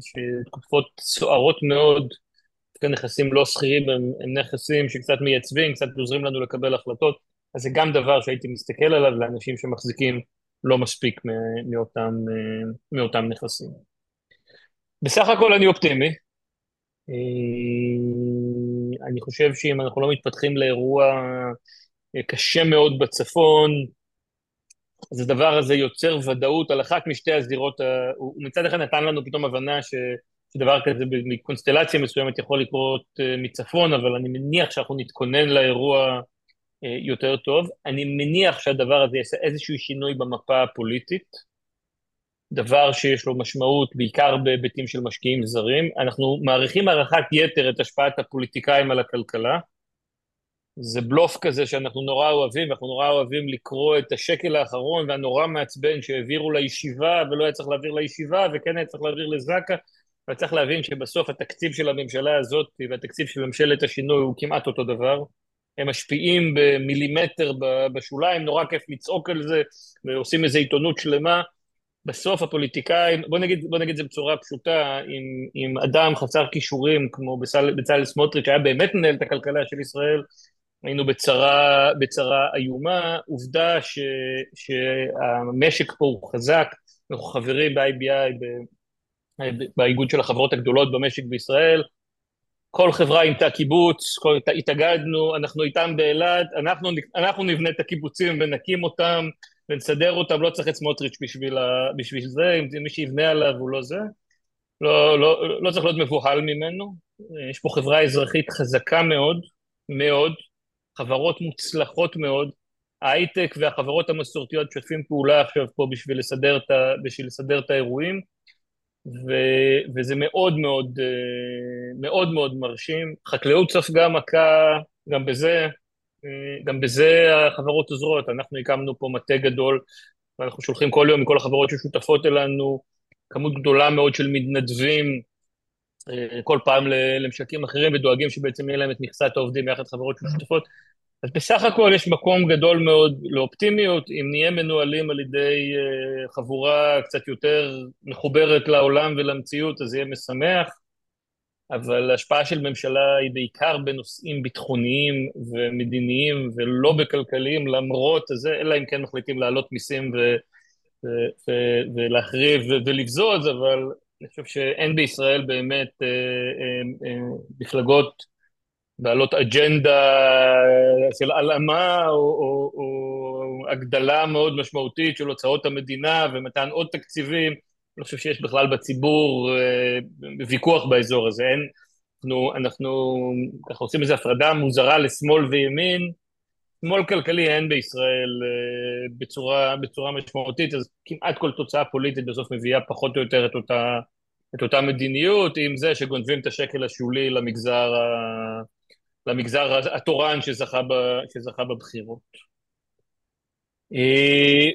שתקופות סוערות מאוד נכסים לא שכירים הם, הם נכסים שקצת מייצבים, קצת עוזרים לנו לקבל החלטות, אז זה גם דבר שהייתי מסתכל עליו לאנשים שמחזיקים לא מספיק מאותם, מאותם נכסים. בסך הכל אני אופטימי. אה, אני חושב שאם אנחנו לא מתפתחים לאירוע אה, קשה מאוד בצפון, אז הדבר הזה יוצר ודאות על אחת משתי הזירות, הוא מצד אחד נתן לנו פתאום הבנה ש... שדבר כזה מקונסטלציה מסוימת יכול לקרות אה, מצפון, אבל אני מניח שאנחנו נתכונן לאירוע אה, יותר טוב. אני מניח שהדבר הזה יעשה איזשהו שינוי במפה הפוליטית, דבר שיש לו משמעות בעיקר בהיבטים של משקיעים זרים. אנחנו מעריכים הערכת יתר את השפעת הפוליטיקאים על הכלכלה. זה בלוף כזה שאנחנו נורא אוהבים, ואנחנו נורא אוהבים לקרוא את השקל האחרון והנורא מעצבן שהעבירו לישיבה ולא היה צריך להעביר לישיבה וכן היה צריך להעביר לזק"א. אבל צריך להבין שבסוף התקציב של הממשלה הזאת והתקציב של ממשלת השינוי הוא כמעט אותו דבר. הם משפיעים במילימטר בשוליים, נורא כיף לצעוק על זה, ועושים איזו עיתונות שלמה. בסוף הפוליטיקאים, בוא נגיד, בוא נגיד זה בצורה פשוטה, אם, אם אדם חסר כישורים כמו בצל, בצלאל סמוטריץ' היה באמת מנהל את הכלכלה של ישראל, היינו בצרה, בצרה איומה. עובדה ש, שהמשק פה הוא חזק, אנחנו חברים ב-IBI, באיגוד של החברות הגדולות במשק בישראל. כל חברה עם תא קיבוץ, כל, התאגדנו, אנחנו איתם באילת, אנחנו, אנחנו נבנה את הקיבוצים ונקים אותם ונסדר אותם, לא צריך את סמוטריץ' בשביל, ה, בשביל זה, אם מי שיבנה עליו הוא לא זה. לא, לא, לא צריך להיות מבוהל ממנו. יש פה חברה אזרחית חזקה מאוד, מאוד, חברות מוצלחות מאוד. ההייטק והחברות המסורתיות משתפים פעולה עכשיו פה בשביל לסדר את, בשביל לסדר את האירועים. ו, וזה מאוד מאוד, אה, מאוד מאוד מרשים. חקלאות ספגה מכה, גם בזה, אה, גם בזה החברות עוזרות. אנחנו הקמנו פה מטה גדול, ואנחנו שולחים כל יום מכל החברות ששותפות אלינו, כמות גדולה מאוד של מתנדבים, אה, כל פעם למשקים אחרים, ודואגים שבעצם יהיה להם את מכסת העובדים יחד חברות ששותפות. אז בסך הכל יש מקום גדול מאוד לאופטימיות, אם נהיה מנוהלים על ידי uh, חבורה קצת יותר מחוברת לעולם ולמציאות, אז יהיה משמח, אבל ההשפעה של ממשלה היא בעיקר בנושאים ביטחוניים ומדיניים ולא בכלכליים, למרות זה, אלא אם כן מחליטים להעלות מיסים ו- ו- ו- ולהחריב ולבזוז, אבל אני חושב שאין בישראל באמת uh, uh, uh, מפלגות בעלות אג'נדה של הלאמה או, או, או הגדלה מאוד משמעותית של הוצאות המדינה ומתן עוד תקציבים, אני חושב שיש בכלל בציבור אה, ויכוח באזור הזה. אין, אנחנו, אנחנו ככה עושים איזו הפרדה מוזרה לשמאל וימין, שמאל כלכלי אין בישראל אה, בצורה, בצורה משמעותית, אז כמעט כל תוצאה פוליטית בסוף מביאה פחות או יותר את אותה, את אותה מדיניות, עם זה שגונבים את השקל השולי למגזר, ה, למגזר התורן שזכה, ב, שזכה בבחירות. אה,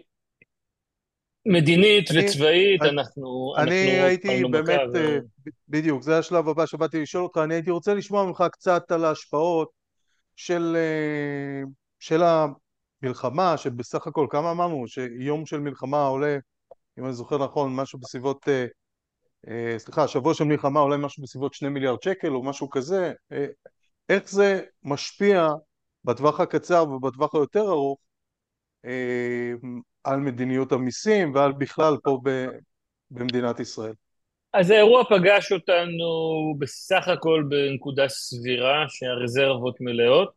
מדינית אני, וצבאית, אני, אנחנו... אני אנחנו הייתי באמת, ו... אה, בדיוק, זה השלב הבא שבאתי לשאול אותך, אני הייתי רוצה לשמוע ממך קצת על ההשפעות של של המלחמה, שבסך הכל, כמה אמרנו, שיום של מלחמה עולה, אם אני זוכר נכון, משהו בסביבות, אה, אה, סליחה, שבוע של מלחמה עולה משהו בסביבות שני מיליארד שקל או משהו כזה, אה, איך זה משפיע בטווח הקצר ובטווח היותר ארוך אה, על מדיניות המיסים ועל בכלל פה ב, במדינת ישראל. אז האירוע פגש אותנו בסך הכל בנקודה סבירה שהרזרבות מלאות.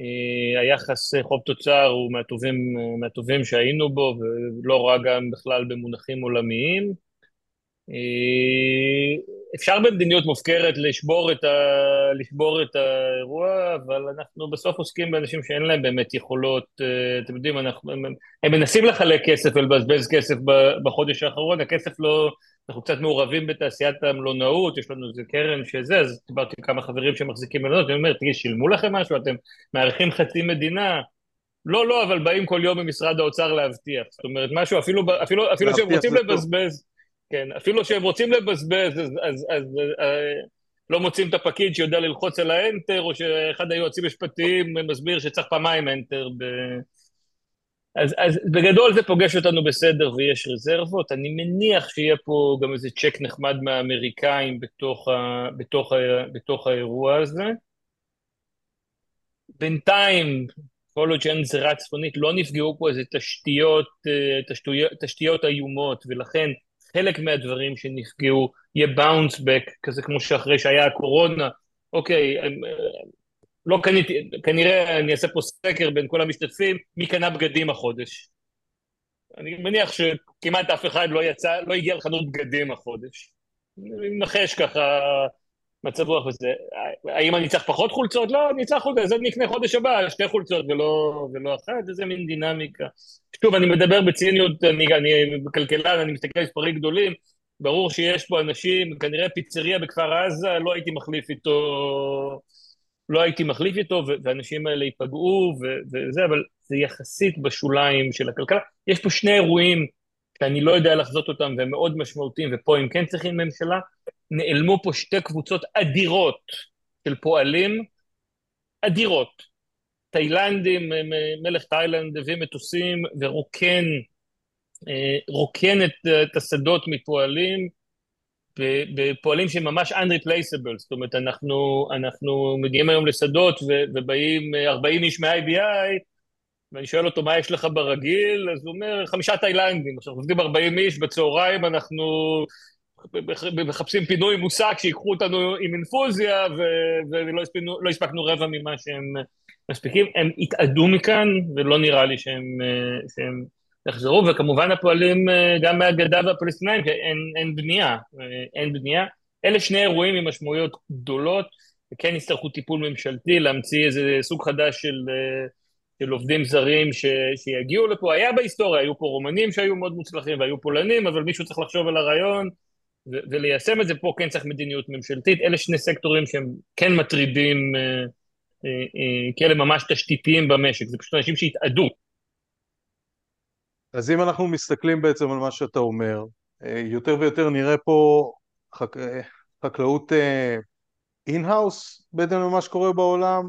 אה, היחס חוב תוצר הוא מהטובים, מהטובים שהיינו בו ולא רע גם בכלל במונחים עולמיים. אה, אפשר במדיניות מופקרת לשבור את, ה... לשבור את האירוע, אבל אנחנו בסוף עוסקים באנשים שאין להם באמת יכולות, אה, אתם יודעים, אנחנו, הם, הם מנסים לחלק כסף ולבזבז כסף בחודש האחרון, הכסף לא, אנחנו קצת מעורבים בתעשיית המלונאות, יש לנו איזה קרן שזה, אז דיברתי עם כמה חברים שמחזיקים מלונות, אני אומר, תגיד, שילמו לכם משהו? אתם מארחים חצי מדינה? לא, לא, אבל באים כל יום ממשרד האוצר להבטיח. זאת אומרת, משהו, אפילו, אפילו, אפילו שהם רוצים לבזבז, כן, אפילו שהם רוצים לבזבז, אז, אז, אז, אז אה, לא מוצאים את הפקיד שיודע ללחוץ על האנטר, או שאחד היועצים המשפטיים מסביר שצריך פעמיים אנטר ב... אז, אז בגדול זה פוגש אותנו בסדר ויש רזרבות, אני מניח שיהיה פה גם איזה צ'ק נחמד מהאמריקאים בתוך, ה, בתוך, ה, בתוך האירוע הזה. בינתיים, כל עוד שאין זירה צפונית, לא נפגעו פה איזה תשתיות, אה, תשתיות, תשתיות איומות, ולכן חלק מהדברים שנפגעו יהיה באונס בק, כזה כמו שאחרי שהיה הקורונה, אוקיי, לא קניתי, כנראה אני אעשה פה סקר בין כל המשתתפים, מי קנה בגדים החודש. אני מניח שכמעט אף אחד לא יצא, לא הגיע לחנות בגדים החודש. אני מנחש ככה מצב רוח וזה. האם אני צריך פחות חולצות? לא, אני צריך חולצות, אז אני אקנה חודש הבא שתי חולצות ולא, ולא אחת, איזה מין דינמיקה. שוב, אני מדבר בציניות, אני, אני כלכלן, אני מסתכל על מספרים גדולים, ברור שיש פה אנשים, כנראה פיצריה בכפר עזה, לא הייתי מחליף איתו... לא הייתי מחליף איתו, והאנשים האלה ייפגעו וזה, אבל זה יחסית בשוליים של הכלכלה. יש פה שני אירועים שאני לא יודע לחזות אותם והם מאוד משמעותיים, ופה הם כן צריכים ממשלה. נעלמו פה שתי קבוצות אדירות של פועלים, אדירות. תאילנדים, מלך תאילנד הביא מטוסים ורוקן, אה, רוקן את, את השדות מפועלים, בפועלים שהם ממש unreplaceable, זאת אומרת, אנחנו, אנחנו מגיעים היום לשדות ובאים 40 איש מ-IBI, ואני שואל אותו, מה יש לך ברגיל? אז הוא אומר, חמישה תאילנדים. עכשיו, עובדים 40 איש, בצהריים אנחנו מחפשים פינוי מושג שיקחו אותנו עם אינפוזיה, ולא הספקנו, לא הספקנו רבע ממה שהם מספיקים. הם התאדו מכאן, ולא נראה לי שהם, שהם יחזרו, וכמובן הפועלים גם מהגדה והפלסטינאים, כי אין, אין בנייה, אין בנייה. אלה שני אירועים עם משמעויות גדולות, וכן יצטרכו טיפול ממשלתי, להמציא איזה סוג חדש של, של עובדים זרים ש, שיגיעו לפה. היה בהיסטוריה, היו פה רומנים שהיו מאוד מוצלחים והיו פולנים, אבל מישהו צריך לחשוב על הרעיון ו- וליישם את זה. פה כן צריך מדיניות ממשלתית. אלה שני סקטורים שהם כן מטרידים, כי אלה ממש תשתיתיים במשק, זה פשוט אנשים שהתאדו. אז אם אנחנו מסתכלים בעצם על מה שאתה אומר, אה, יותר ויותר נראה פה חק... אה, חקלאות in-house אה, בעצם למה שקורה בעולם,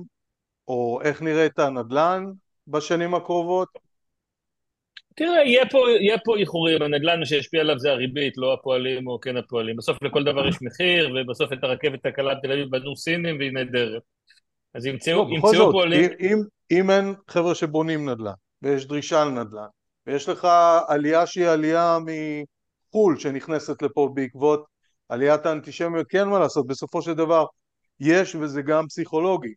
או איך נראה את הנדל"ן בשנים הקרובות? תראה, יהיה פה, יהיה פה איחורים, הנדל"ן שישפיע עליו זה הריבית, לא הפועלים או כן הפועלים. בסוף לכל דבר יש מחיר, ובסוף את הרכבת הקלה בתל אביב בנו סינים והיא נהדרת. אז ימצאו, לא, ימצאו פועלים... אם, אם אין חבר'ה שבונים נדל"ן, ויש דרישה לנדל"ן, ויש לך עלייה שהיא עלייה מחו"ל שנכנסת לפה בעקבות עליית האנטישמיות, כן מה לעשות, בסופו של דבר יש וזה גם פסיכולוגי.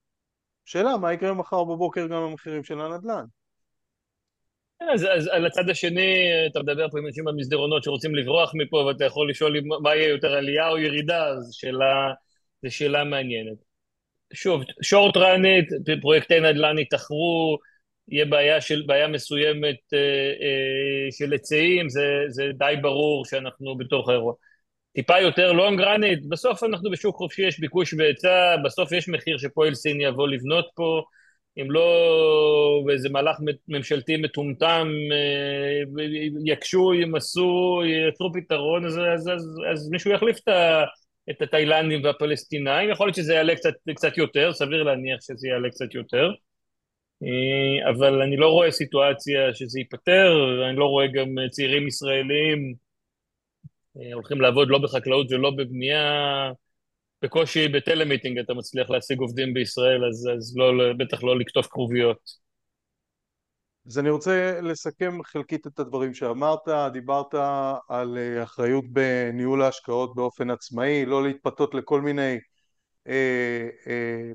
שאלה, מה יקרה מחר בבוקר גם במחירים של הנדל"ן? אז, אז על הצד השני, אתה מדבר פה עם אנשים במסדרונות שרוצים לברוח מפה, ואתה יכול לשאול מה יהיה יותר עלייה או ירידה, זו שאלה, זו שאלה מעניינת. שוב, שורט ראנית, פרויקטי נדל"ן יתאחרו, יהיה בעיה, של, בעיה מסוימת אה, אה, של היצעים, זה, זה די ברור שאנחנו בתוך האירוע. טיפה יותר לונג ראנית, בסוף אנחנו בשוק חופשי, יש ביקוש והיצע, בסוף יש מחיר שפועל סיני יבוא לבנות פה, אם לא באיזה מהלך ממשלתי מטומטם, אה, יקשו, ימסו, ייצרו פתרון, אז, אז, אז, אז מישהו יחליף את, את התאילנדים והפלסטינאים, יכול להיות שזה יעלה קצת, קצת יותר, סביר להניח שזה יעלה קצת יותר, אה, אבל אני לא רואה סיטואציה שזה ייפתר, אני לא רואה גם צעירים ישראלים אה, הולכים לעבוד לא בחקלאות ולא בבנייה, בקושי בטלמיטינג אתה מצליח להשיג עובדים בישראל, אז, אז לא, בטח לא לקטוף כרוביות. אז אני רוצה לסכם חלקית את הדברים שאמרת, דיברת על אה, אחריות בניהול ההשקעות באופן עצמאי, לא להתפתות לכל מיני אה, אה,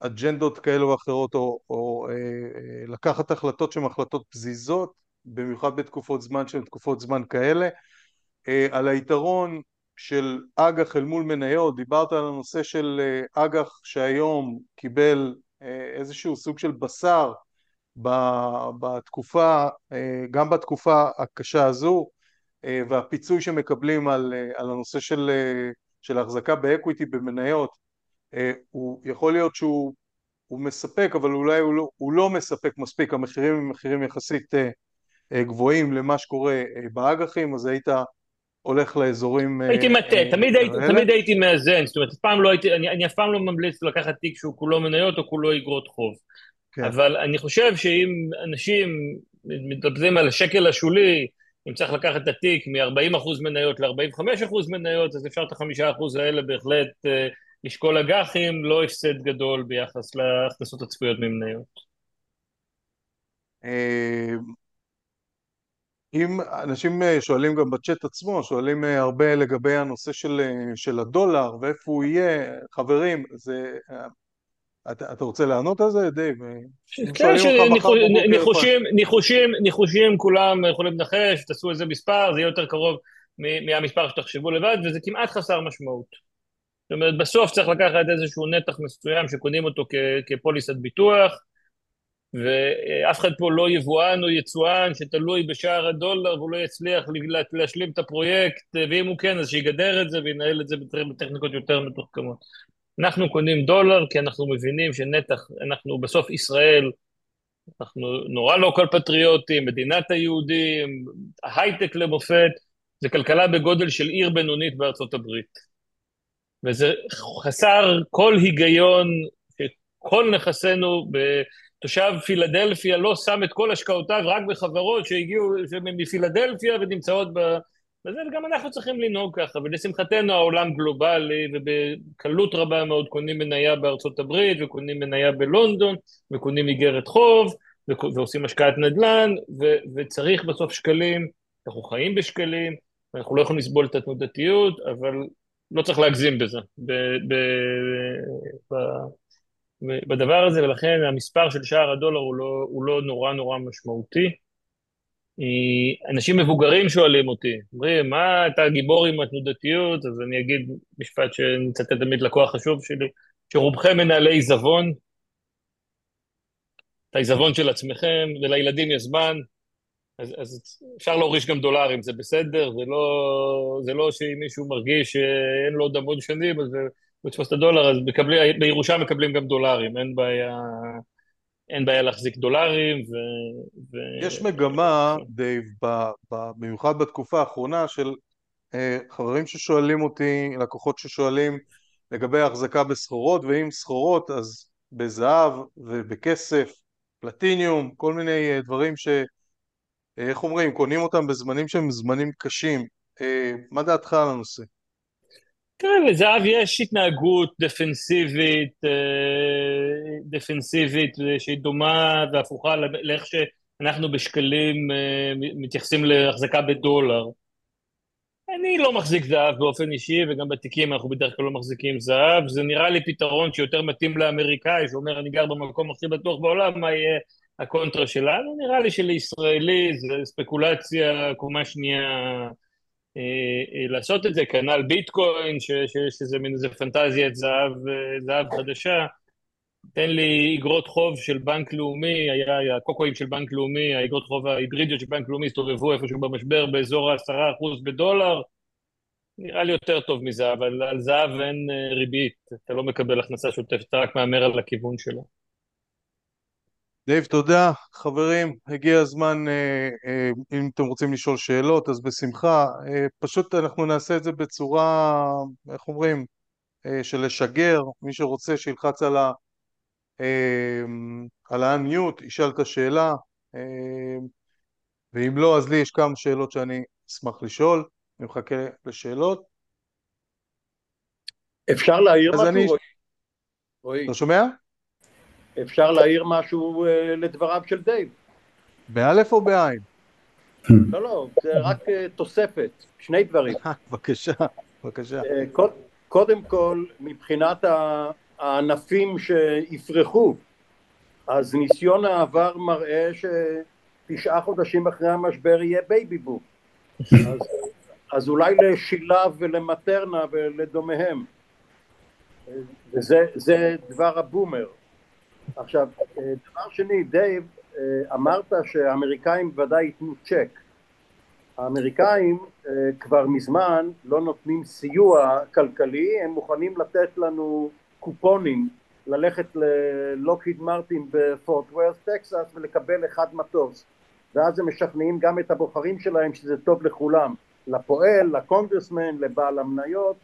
אג'נדות כאלו ואחרות או, או אה, אה, לקחת החלטות שהן החלטות פזיזות, במיוחד בתקופות זמן שהן תקופות זמן כאלה, אה, על היתרון של אג"ח אל מול מניות, דיברת על הנושא של אה, אג"ח שהיום קיבל אה, איזשהו סוג של בשר בתקופה, אה, גם בתקופה הקשה הזו והפיצוי שמקבלים על, על הנושא של, של החזקה באקוויטי במניות הוא יכול להיות שהוא מספק אבל אולי הוא לא, הוא לא מספק מספיק, המחירים הם מחירים יחסית גבוהים למה שקורה באג"חים. אז היית הולך לאזורים הייתי מטה, אה, תמיד, הייתי, תמיד הייתי מאזן, זאת אומרת, אף פעם לא הייתי, אני, אני אף פעם לא ממליץ לקחת תיק שהוא כולו מניות או כולו אגרות חוב. כן. אבל אני חושב שאם אנשים מתלבטים על השקל השולי, אם צריך לקחת את התיק מ-40% מניות ל-45% מניות, אז אפשר את ה-5% האלה בהחלט אה, לשקול אג"חים, לא הפסד גדול ביחס להכנסות הצפויות ממניות. אם אנשים אה, שואלים גם בצ'אט עצמו, שואלים אה, הרבה לגבי הנושא של, אה, של הדולר ואיפה הוא יהיה, חברים, זה... אתה, אתה רוצה לענות על זה, דייב? כן, שניחושים, ניחושים, ניחושים, כולם יכולים לנחש, תעשו איזה מספר, זה יהיה יותר קרוב מהמספר שתחשבו לבד, וזה כמעט חסר משמעות. זאת אומרת, בסוף צריך לקחת איזשהו נתח מסוים שקונים אותו כפוליסת ביטוח, ואף אחד פה לא יבואן או יצואן שתלוי בשער הדולר והוא לא יצליח להשלים את הפרויקט, ואם הוא כן אז שיגדר את זה וינהל את זה בטכניקות יותר מתוחכמות. אנחנו קונים דולר כי אנחנו מבינים שנתח, אנחנו בסוף ישראל, אנחנו נורא לא כל פטריוטים, מדינת היהודים, הייטק למופת, זה כלכלה בגודל של עיר בינונית בארצות הברית. וזה חסר כל היגיון שכל נכסינו תושב פילדלפיה לא שם את כל השקעותיו רק בחברות שהגיעו מפילדלפיה ונמצאות ב... וזה, וגם אנחנו צריכים לנהוג ככה, ולשמחתנו העולם גלובלי, ובקלות רבה מאוד קונים מניה בארצות הברית, וקונים מניה בלונדון, וקונים איגרת חוב, ועושים השקעת נדל"ן, ו- וצריך בסוף שקלים, אנחנו חיים בשקלים, אנחנו לא יכולים לסבול את התנודתיות, אבל לא צריך להגזים בזה. ב- ב- ב- בדבר הזה, ולכן המספר של שער הדולר הוא לא, הוא לא נורא נורא משמעותי. אנשים מבוגרים שואלים אותי, אומרים, מה אתה גיבור עם התנודתיות? אז אני אגיד משפט שאני מצטט תמיד לקוח חשוב שלי, שרובכם מנהלי עיזבון, את העיזבון של עצמכם, ולילדים יש זמן, אז, אז אפשר להוריש גם דולרים, זה בסדר, זה לא, זה לא שאם מישהו מרגיש שאין לו עוד המון שנים, אז לתפוס את הדולר, אז מקבלים, בירושה מקבלים גם דולרים, אין בעיה, אין בעיה להחזיק דולרים ו... ו... יש מגמה, דייב, במיוחד בתקופה האחרונה של אה, חברים ששואלים אותי, לקוחות ששואלים לגבי החזקה בסחורות, ואם סחורות אז בזהב ובכסף, פלטיניום, כל מיני אה, דברים ש... אה, איך אומרים, קונים אותם בזמנים שהם זמנים קשים. מה דעתך על הנושא? תראה, לזהב יש התנהגות דפנסיבית, אה, דפנסיבית שהיא דומה והפוכה לאיך שאנחנו בשקלים אה, מתייחסים להחזקה בדולר. אני לא מחזיק זהב באופן אישי, וגם בתיקים אנחנו בדרך כלל לא מחזיקים זהב. זה נראה לי פתרון שיותר מתאים לאמריקאי, שאומר, אני גר במקום הכי בטוח בעולם, מה יהיה הקונטרה שלנו, נראה לי שלישראלי זה ספקולציה קומה שנייה לעשות את זה, כנ"ל ביטקוין, שזה מין איזה פנטזיית זהב, זהב חדשה. תן לי אגרות חוב של בנק לאומי, היה הקוקואים של בנק לאומי, האגרות חוב ההיברידיות של בנק לאומי הסתובבו איפשהו במשבר באזור ה-10% בדולר, נראה לי יותר טוב מזה, אבל על זהב אין ריבית, אתה לא מקבל הכנסה שוטפת, אתה רק מהמר על הכיוון שלו. דייב, תודה. חברים, הגיע הזמן, אה, אה, אם אתם רוצים לשאול שאלות, אז בשמחה. אה, פשוט אנחנו נעשה את זה בצורה, איך אומרים, של לשגר. מי שרוצה שילחץ על ה... על ה-unmute, ישאל את השאלה, ואם לא, אז לי יש כמה שאלות שאני אשמח לשאול. אני מחכה לשאלות. אפשר להעיר משהו? אני... רועי. אתה שומע? אפשר להעיר משהו uh, לדבריו של דייב. באלף או בעין? לא, לא, זה רק uh, תוספת, שני דברים. בבקשה, בבקשה. אה, קודם כל, מבחינת הענפים שיפרחו, אז ניסיון העבר מראה שתשעה חודשים אחרי המשבר יהיה baby boom. אז, אז אולי לשילב ולמטרנה ולדומיהם. וזה דבר הבומר. עכשיו, דבר שני, דייב, אמרת שהאמריקאים ודאי ייתנו צ'ק. האמריקאים כבר מזמן לא נותנים סיוע כלכלי, הם מוכנים לתת לנו קופונים ללכת ללוקהיד מרטין בפורט ווירס טקסס ולקבל אחד מטוס ואז הם משכנעים גם את הבוחרים שלהם שזה טוב לכולם לפועל, לקונגרסמן, לבעל המניות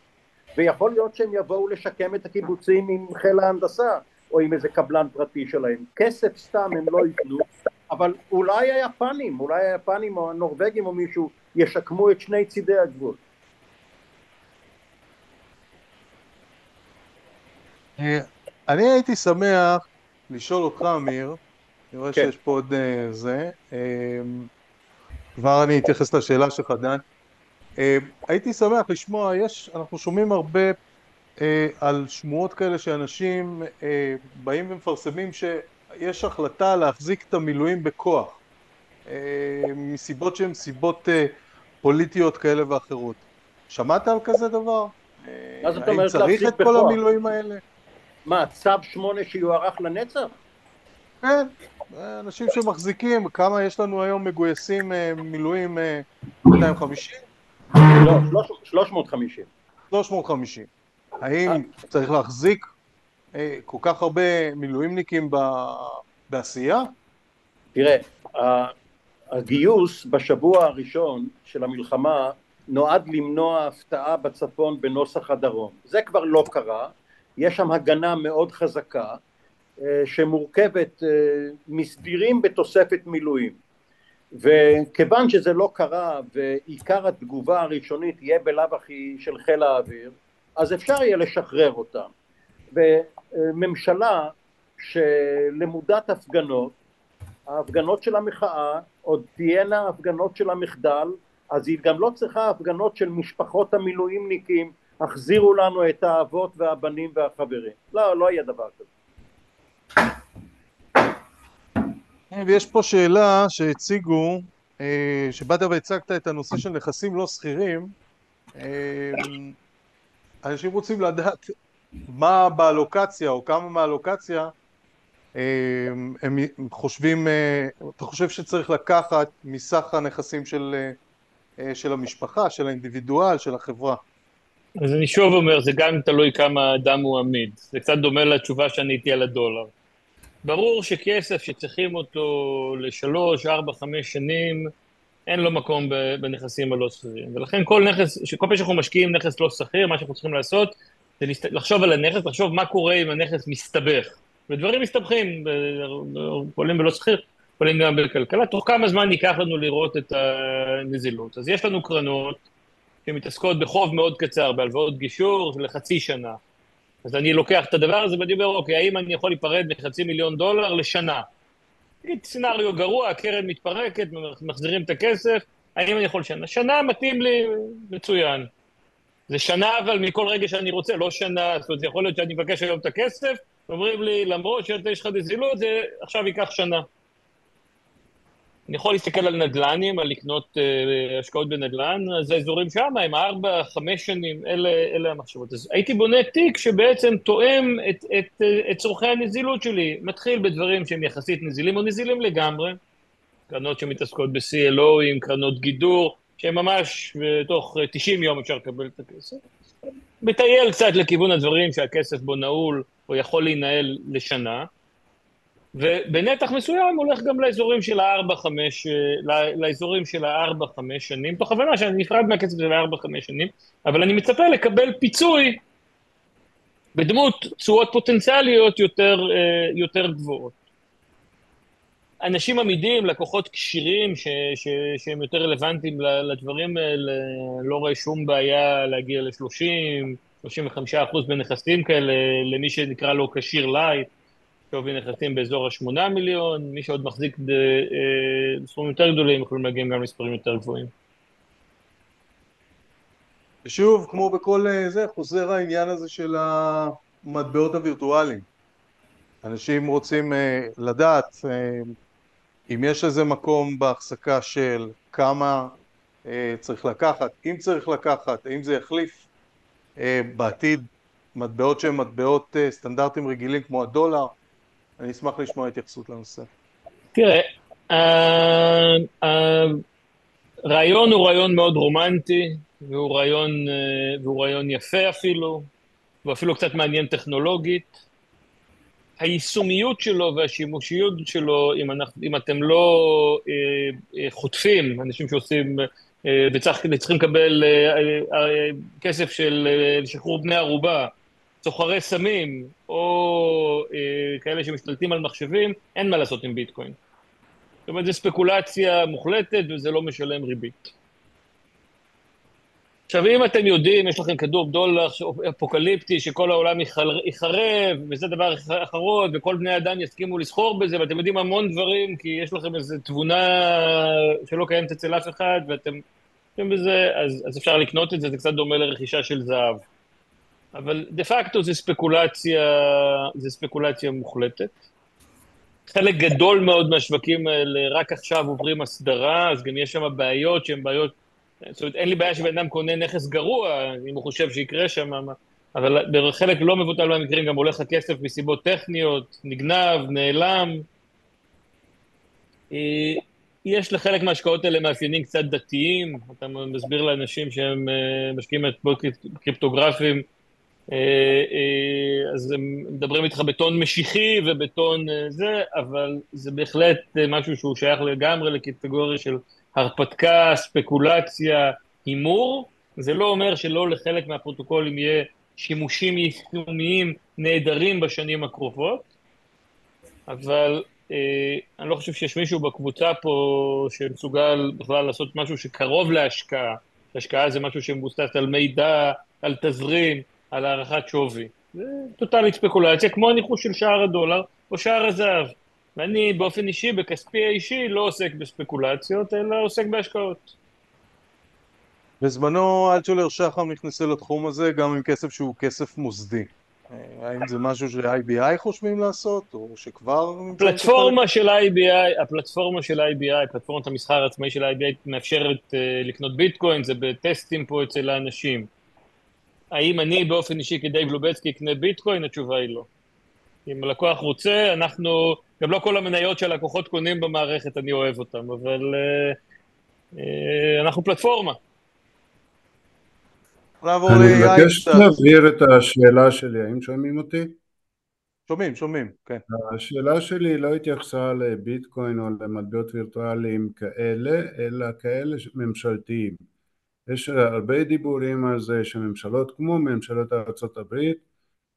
ויכול להיות שהם יבואו לשקם את הקיבוצים עם חיל ההנדסה או עם איזה קבלן פרטי שלהם. כסף סתם הם לא ייתנו, אבל אולי היפנים, אולי היפנים או הנורבגים או מישהו ישקמו את שני צידי הגבול. אה, אני הייתי שמח לשאול אותך, אמיר, אני רואה כן. שיש פה עוד אה, זה, אה, כבר אני אתייחס לשאלה שלך, דן. הייתי שמח לשמוע, יש, אנחנו שומעים הרבה על שמועות כאלה שאנשים אה, באים ומפרסמים שיש החלטה להחזיק את המילואים בכוח אה, מסיבות שהן סיבות אה, פוליטיות כאלה ואחרות. שמעת על כזה דבר? מה זאת אומרת להחזיק בכוח? האם צריך את כל המילואים האלה? מה, צו שמונה שיוארך לנצח? כן, אנשים שמחזיקים, כמה יש לנו היום מגויסים אה, מילואים 250? אה, לא, 350. 350. האם צריך להחזיק אה, כל כך הרבה מילואימניקים בעשייה? תראה, הגיוס בשבוע הראשון של המלחמה נועד למנוע הפתעה בצפון בנוסח הדרום. זה כבר לא קרה, יש שם הגנה מאוד חזקה אה, שמורכבת אה, מסדירים בתוספת מילואים. וכיוון שזה לא קרה ועיקר התגובה הראשונית יהיה בלאו הכי של חיל האוויר, אז אפשר יהיה לשחרר אותם. וממשלה שלמודת הפגנות, ההפגנות של המחאה עוד תהיינה הפגנות של המחדל, אז היא גם לא צריכה הפגנות של משפחות המילואימניקים, החזירו לנו את האבות והבנים והחברים. לא, לא יהיה דבר כזה. ויש פה שאלה שהציגו, אה, שבאת והצגת את הנושא של נכסים לא שכירים, אה, אנשים רוצים לדעת מה בלוקציה או כמה מהלוקציה אה, הם חושבים, אה, אתה חושב שצריך לקחת מסך הנכסים של, אה, של המשפחה, של האינדיבידואל, של החברה? אז אני שוב אומר, זה גם תלוי כמה אדם הוא עמיד. זה קצת דומה לתשובה שאני הייתי על הדולר. ברור שכסף שצריכים אותו לשלוש, ארבע, חמש שנים, אין לו מקום בנכסים הלא שכירים. ולכן כל נכס, כל פעם שאנחנו משקיעים נכס לא שכיר, מה שאנחנו צריכים לעשות זה לחשוב על הנכס, לחשוב מה קורה אם הנכס מסתבך. ודברים מסתבכים, פועלים בלא שכיר, פועלים גם בכלכלה, תוך כמה זמן ייקח לנו לראות את הנזילות. אז יש לנו קרנות שמתעסקות בחוב מאוד קצר, בהלוואות גישור לחצי שנה. אז אני לוקח את הדבר הזה ואני אומר, אוקיי, האם אני יכול להיפרד מחצי מיליון דולר לשנה? סצנריו גרוע, הקרן מתפרקת, מחזירים את הכסף, האם אני יכול שנה? שנה מתאים לי, מצוין. זה שנה אבל מכל רגע שאני רוצה, לא שנה, זאת אומרת, יכול להיות שאני מבקש היום את הכסף, אומרים לי, למרות שיש לך נזילות, זה עכשיו ייקח שנה. אני יכול להסתכל על נדל"נים, על לקנות uh, השקעות בנדל"ן, אז האזורים שם הם ארבע, חמש שנים, אלה, אלה המחשבות. אז הייתי בונה תיק שבעצם תואם את, את, את צורכי הנזילות שלי. מתחיל בדברים שהם יחסית נזילים או נזילים לגמרי, קרנות שמתעסקות ב-CLO עם קרנות גידור, שהם ממש בתוך 90 יום אפשר לקבל את הכסף. מטייל קצת לכיוון הדברים שהכסף בו נעול או יכול להינעל לשנה. ובנתח מסוים הולך גם לאזורים של הארבע, חמש, אה, לאזורים של הארבע, חמש שנים, תוך הבנה שאני נפרד מהכסף של הארבע, חמש שנים, אבל אני מצפה לקבל פיצוי בדמות תשואות פוטנציאליות יותר, אה, יותר גבוהות. אנשים עמידים, לקוחות כשירים ש, ש, שהם יותר רלוונטיים לדברים האלה, לא רואה שום בעיה להגיע ל-30, 35 אחוז בנכסים כאלה, למי שנקרא לו כשיר light. שווי נכסים באזור ה-8 מיליון, מי שעוד מחזיק בסכומים יותר גדולים יכולים להגיע גם למספרים יותר גבוהים. ושוב, כמו בכל אה, זה, חוזר העניין הזה של המטבעות הווירטואליים. אנשים רוצים uh, לדעת uh, אם יש איזה מקום בהחזקה של כמה uh, צריך לקחת, אם צריך לקחת, האם זה יחליף uh, בעתיד מטבעות שהן מטבעות uh, סטנדרטים רגילים כמו הדולר, אני אשמח לשמוע התייחסות לנושא. תראה, הרעיון הוא רעיון מאוד רומנטי, והוא רעיון, אה, והוא רעיון יפה אפילו, ואפילו קצת מעניין טכנולוגית. היישומיות שלו והשימושיות שלו, אם, אנחנו, אם אתם לא אה, אה, חוטפים, אנשים שעושים, אה, וצריכים לקבל אה, אה, כסף של אה, שחרור בני ערובה, סוחרי סמים, או אה, כאלה שמשתלטים על מחשבים, אין מה לעשות עם ביטקוין. זאת אומרת, זו ספקולציה מוחלטת וזה לא משלם ריבית. עכשיו, אם אתם יודעים, יש לכם כדור דולר אפוקליפטי, שכל העולם ייחרב, וזה דבר אחרון, וכל בני אדם יסכימו לסחור בזה, ואתם יודעים המון דברים, כי יש לכם איזו תבונה שלא קיימת אצל אף אחד, ואתם יודעים בזה, אז, אז אפשר לקנות את זה, זה קצת דומה לרכישה של זהב. אבל דה פקטו זה ספקולציה, זה ספקולציה מוחלטת. חלק גדול מאוד מהשווקים האלה רק עכשיו עוברים הסדרה, אז גם יש שם בעיות שהן בעיות... זאת אומרת, אין לי בעיה שבן אדם קונה נכס גרוע, אם הוא חושב שיקרה שם, אבל בחלק לא מבוטל מהמקרים גם הולך הכסף מסיבות טכניות, נגנב, נעלם. אה, יש לחלק מההשקעות האלה מאפיינים קצת דתיים, אתה מסביר לאנשים שהם אה, משקיעים את קריפטוגרפיים, אה, אז הם מדברים איתך בטון משיחי ובטון אה, זה, אבל זה בהחלט משהו שהוא שייך לגמרי לקטגוריה של הרפתקה, ספקולציה, הימור. זה לא אומר שלא לחלק מהפרוטוקולים יהיה שימושים יישומיים נהדרים בשנים הקרובות, אבל אה, אני לא חושב שיש מישהו בקבוצה פה שמסוגל בכלל לעשות משהו שקרוב להשקעה. השקעה זה משהו שמבוסס על מידע, על תזרים, על הערכת שווי. זה טוטאלית ספקולציה, כמו הניחוש של שער הדולר או שער הזהב. ואני באופן אישי, בכספי האישי, לא עוסק בספקולציות, אלא עוסק בהשקעות. בזמנו אלטשולר שחם נכנסה לתחום הזה גם עם כסף שהוא כסף מוסדי. האם זה משהו ש-IBI חושבים לעשות, או שכבר... פלטפורמה של IBI, הפלטפורמה של IBI, פלטפורמת המסחר העצמאי של IBI מאפשרת uh, לקנות ביטקוין, זה בטסטים פה אצל האנשים. האם אני באופן אישי כדייב לובצקי אקנה ביטקוין? התשובה היא לא. אם הלקוח רוצה, אנחנו, גם לא כל המניות שהלקוחות קונים במערכת, אני אוהב אותן, אבל uh, uh, אנחנו פלטפורמה. אני מבקש להבהיר את השאלה שלי, האם שומעים אותי? שומעים, שומעים, כן. השאלה שלי לא התייחסה לביטקוין או למטבעות וירטואליים כאלה, אלא כאלה ממשלתיים. יש הרבה דיבורים על זה שממשלות כמו ממשלת ארה"ב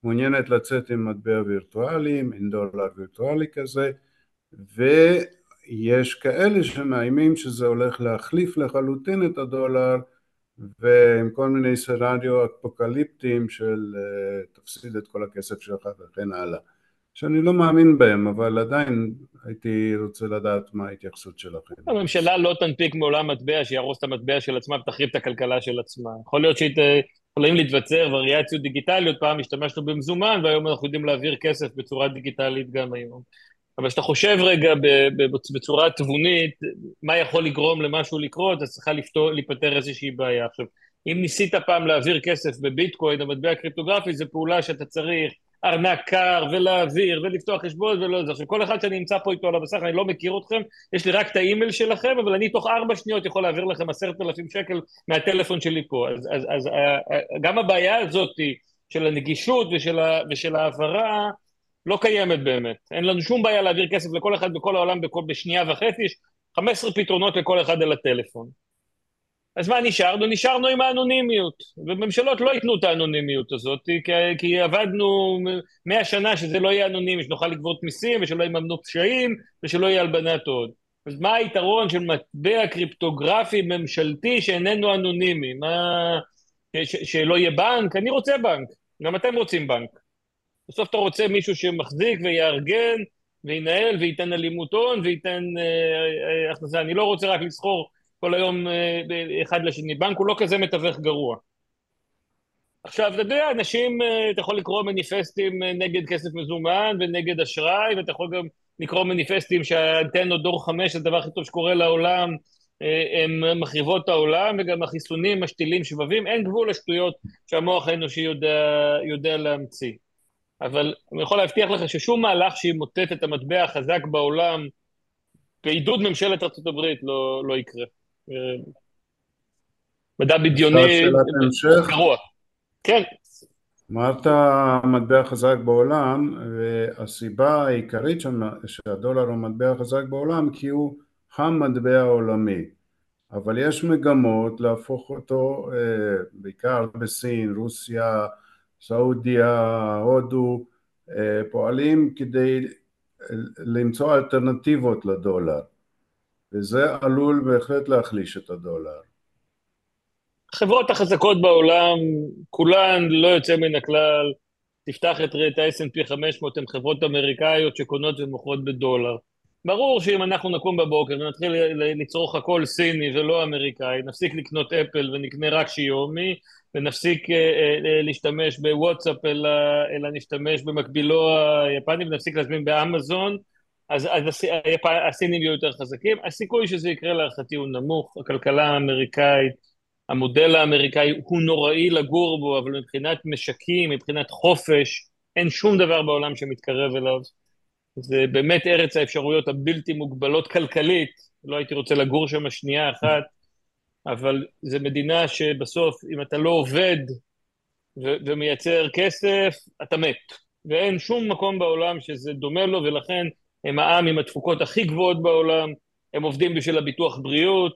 מעוניינת לצאת עם מטבע וירטואלי, עם דולר וירטואלי כזה, ויש כאלה שמאיימים שזה הולך להחליף לחלוטין את הדולר ועם כל מיני סרדיו אפוקליפטיים של אה, תפסיד את כל הכסף שלך וכן הלאה. שאני לא מאמין בהם, אבל עדיין הייתי רוצה לדעת מה ההתייחסות שלכם. הממשלה לא תנפיק מעולם מטבע שיהרוס את המטבע של עצמה ותחריב את הכלכלה של עצמה. יכול להיות שיכולים להתבצר וריאציות דיגיטליות, פעם השתמשנו במזומן והיום אנחנו יודעים להעביר כסף בצורה דיגיטלית גם היום. אבל כשאתה חושב רגע בצורה תבונית, מה יכול לגרום למשהו לקרות, אז צריכה לפתור, להיפטר איזושהי בעיה. עכשיו, אם ניסית פעם להעביר כסף בביטקוין או מטבע קריפטוגרפי, זו פעולה שאתה צריך ארנק קר ולהעביר ולפתוח חשבון ולא זה. עכשיו, כל אחד שאני נמצא פה איתו על המסך, אני לא מכיר אתכם, יש לי רק את האימייל שלכם, אבל אני תוך ארבע שניות יכול להעביר לכם עשרת אלפים שקל מהטלפון שלי פה. אז, אז, אז גם הבעיה הזאת של הנגישות ושל, ושל ההעברה, לא קיימת באמת. אין לנו שום בעיה להעביר כסף לכל אחד בכל העולם בכל, בשנייה וחצי, יש 15 פתרונות לכל אחד על הטלפון. אז מה נשארנו? נשארנו עם האנונימיות. וממשלות לא ייתנו את האנונימיות הזאת, כי, כי עבדנו מאה שנה שזה לא יהיה אנונימי, שנוכל לגבות מיסים ושלא יממנו פשעים ושלא יהיה הלבנת הון. אז מה היתרון של מטבע קריפטוגרפי ממשלתי שאיננו אנונימי? מה... ש, שלא יהיה בנק? אני רוצה בנק. גם אתם רוצים בנק. בסוף אתה רוצה מישהו שמחזיק ויארגן וינהל וייתן אלימות הון וייתן אה, אה, הכנסה. אני לא רוצה רק לסחור כל היום אה, אחד לשני. בנק הוא לא כזה מתווך גרוע. עכשיו, אתה יודע, אנשים, אה, אתה יכול לקרוא מניפסטים אה, נגד כסף מזומן ונגד אשראי, ואתה יכול גם לקרוא מניפסטים שהאנטנות דור חמש הדבר הכי טוב שקורה לעולם, הן מחריבות העולם, וגם החיסונים משתילים שבבים, אין גבול לשטויות שהמוח האנושי יודע, יודע להמציא. אבל אני יכול להבטיח לך ששום מהלך שימוטט את המטבע החזק בעולם, בעידוד ממשלת ארה"ב, לא, לא יקרה. מדע בדיוני גרוע. כן. אמרת המטבע החזק בעולם, והסיבה העיקרית שהדולר הוא המטבע החזק בעולם כי הוא המטבע העולמי. אבל יש מגמות להפוך אותו, אה, בעיקר בסין, רוסיה, סעודיה, הודו, אה, פועלים כדי למצוא אלטרנטיבות לדולר. וזה עלול בהחלט להחליש את הדולר. החברות החזקות בעולם, כולן, לא יוצא מן הכלל, תפתח את ה-S&P 500, הן חברות אמריקאיות שקונות ומוכרות בדולר. ברור שאם אנחנו נקום בבוקר ונתחיל לצרוך הכל סיני ולא אמריקאי, נפסיק לקנות אפל ונקנה רק שיומי, ונפסיק uh, uh, להשתמש בוואטסאפ אלא, אלא נשתמש במקבילו היפני ונפסיק להזמין באמזון, אז, אז הסינים יהיו יותר חזקים. הסיכוי שזה יקרה להערכתי הוא נמוך, הכלכלה האמריקאית, המודל האמריקאי הוא נוראי לגור בו, אבל מבחינת משקים, מבחינת חופש, אין שום דבר בעולם שמתקרב אליו. זה באמת ארץ האפשרויות הבלתי מוגבלות כלכלית, לא הייתי רוצה לגור שם שנייה אחת, אבל זו מדינה שבסוף, אם אתה לא עובד ו- ומייצר כסף, אתה מת. ואין שום מקום בעולם שזה דומה לו, ולכן הם העם עם התפוקות הכי גבוהות בעולם, הם עובדים בשביל הביטוח בריאות,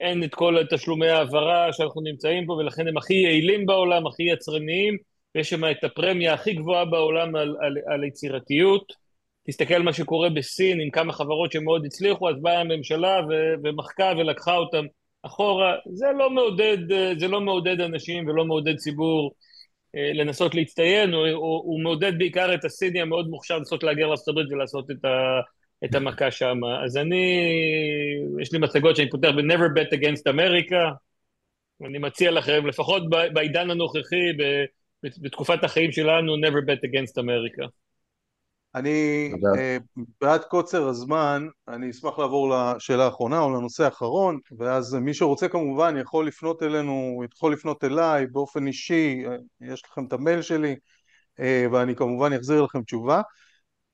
אין את כל תשלומי העברה שאנחנו נמצאים פה, ולכן הם הכי יעילים בעולם, הכי יצרניים, ויש שם את הפרמיה הכי גבוהה בעולם על, על, על יצירתיות. תסתכל מה שקורה בסין עם כמה חברות שמאוד הצליחו, אז באה הממשלה ו- ומחקה ולקחה אותם אחורה. זה לא מעודד, זה לא מעודד אנשים ולא מעודד ציבור לנסות להצטיין, הוא, הוא, הוא מעודד בעיקר את הסיני המאוד מוכשר לנסות להגר הברית ולעשות את, ה, את המכה שם. אז אני, יש לי מצגות שאני פותח ב-never bet against America, אני מציע לכם, לפחות בעידן הנוכחי, בתקופת החיים שלנו, never bet against America. אני, בעד uh, קוצר הזמן, אני אשמח לעבור לשאלה האחרונה או לנושא האחרון, ואז מי שרוצה כמובן יכול לפנות אלינו, יכול לפנות אליי באופן אישי, יש לכם את המייל שלי, uh, ואני כמובן אחזיר לכם תשובה.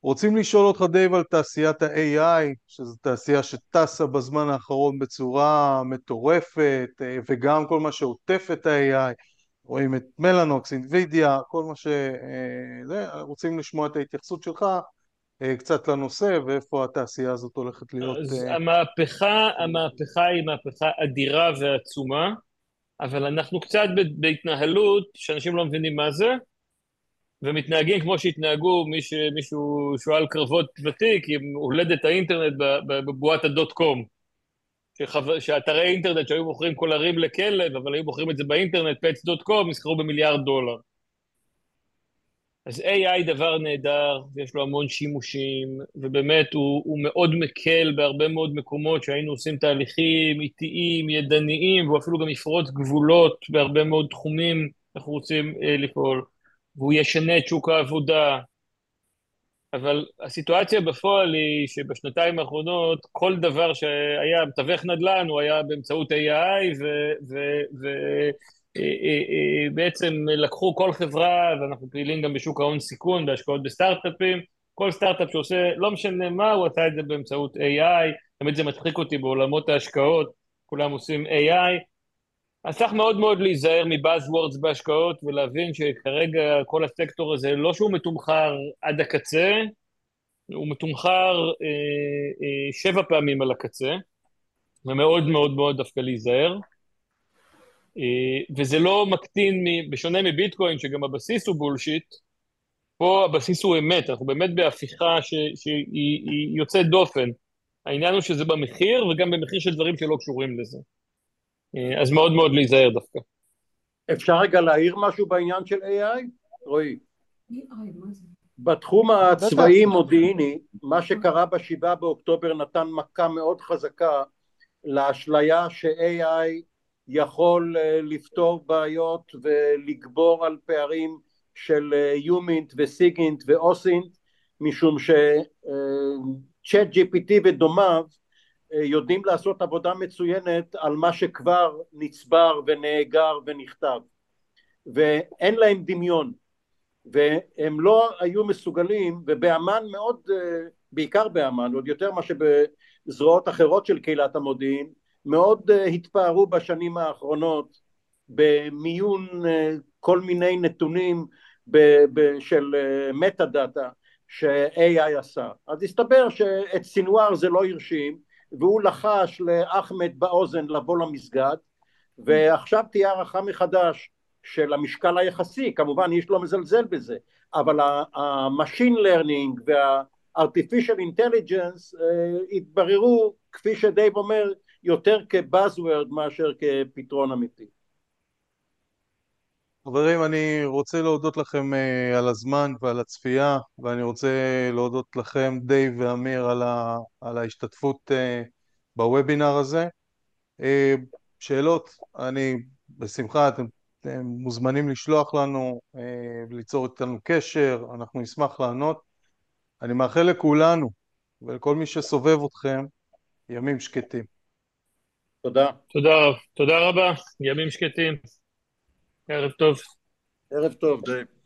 רוצים לשאול אותך דייב על תעשיית ה-AI, שזו תעשייה שטסה בזמן האחרון בצורה מטורפת, וגם כל מה שעוטף את ה-AI. רואים את מלאנוקס, אינווידיה, כל מה ש... אה, זה, רוצים לשמוע את ההתייחסות שלך אה, קצת לנושא ואיפה התעשייה הזאת הולכת להיות. אז אה, המהפכה, המהפכה היא מהפכה אדירה ועצומה, אבל אנחנו קצת בהתנהלות שאנשים לא מבינים מה זה, ומתנהגים כמו שהתנהגו מי ש... מישהו שואל קרבות ותיק עם הולדת האינטרנט בבועת הדוט קום. שחו... שאתרי אינטרנט שהיו מוכרים קולרים לכלב, אבל היו מוכרים את זה באינטרנט, pets.com, נסחרו במיליארד דולר. אז AI דבר נהדר, ויש לו המון שימושים, ובאמת הוא, הוא מאוד מקל בהרבה מאוד מקומות שהיינו עושים תהליכים איטיים, ידניים, והוא אפילו גם יפרוץ גבולות בהרבה מאוד תחומים אנחנו רוצים אה, לפעול, והוא ישנה את שוק העבודה, אבל הסיטואציה בפועל היא שבשנתיים האחרונות כל דבר שהיה מתווך נדל"ן הוא היה באמצעות AI ובעצם לקחו כל חברה, ואנחנו פעילים גם בשוק ההון סיכון, בהשקעות בסטארט-אפים, כל סטארט-אפ שעושה, לא משנה מה, הוא עשה את זה באמצעות AI, תמיד זה מצחיק אותי בעולמות ההשקעות, כולם עושים AI, אז צריך מאוד מאוד להיזהר מבאזוורדס בהשקעות ולהבין שכרגע כל הסקטור הזה, לא שהוא מתומחר עד הקצה, הוא מתומחר אה, אה, שבע פעמים על הקצה, ומאוד מאוד מאוד דווקא להיזהר. אה, וזה לא מקטין, בשונה מביטקוין, שגם הבסיס הוא בולשיט, פה הבסיס הוא אמת, אנחנו באמת בהפיכה ש, שהיא יוצאת דופן. העניין הוא שזה במחיר, וגם במחיר של דברים שלא קשורים לזה. אה, אז מאוד מאוד להיזהר דווקא. אפשר רגע להעיר משהו בעניין של AI? רועי. בתחום הצבאי מודיעיני, מה שקרה בשבעה באוקטובר נתן מכה מאוד חזקה לאשליה ש-AI יכול אה, לפתור בעיות ולגבור על פערים של יומינט וסיגינט ואוסינט משום שצ'אט GPT ודומיו אה, יודעים לעשות עבודה מצוינת על מה שכבר נצבר ונאגר ונכתב. ואין להם דמיון. והם לא היו מסוגלים ובאמ"ן מאוד אה, בעיקר באמ"ן עוד יותר מה שבזרועות אחרות של קהילת המודיעין מאוד אה, התפארו בשנים האחרונות במיון כל מיני נתונים של מטה דאטה ש-AI עשה. אז הסתבר שאת סינואר זה לא הרשים והוא לחש לאחמד באוזן לבוא למסגד ועכשיו תהיה הערכה מחדש של המשקל היחסי, כמובן איש לא מזלזל בזה, אבל learning וה-artificial intelligence uh, התבררו, כפי שדייב אומר, יותר כבאזוורד מאשר כפתרון אמיתי. חברים, אני רוצה להודות לכם uh, על הזמן ועל הצפייה, ואני רוצה להודות לכם, דייב ואמיר, על, ה, על ההשתתפות uh, בוובינר הזה. Uh, שאלות, אני בשמחה, אתם, אתם מוזמנים לשלוח לנו וליצור uh, איתנו קשר, אנחנו נשמח לענות. אני מאחל לכולנו ולכל מי שסובב אתכם ימים שקטים. תודה. תודה, תודה רבה, ימים שקטים. ערב טוב. ערב טוב, דייב.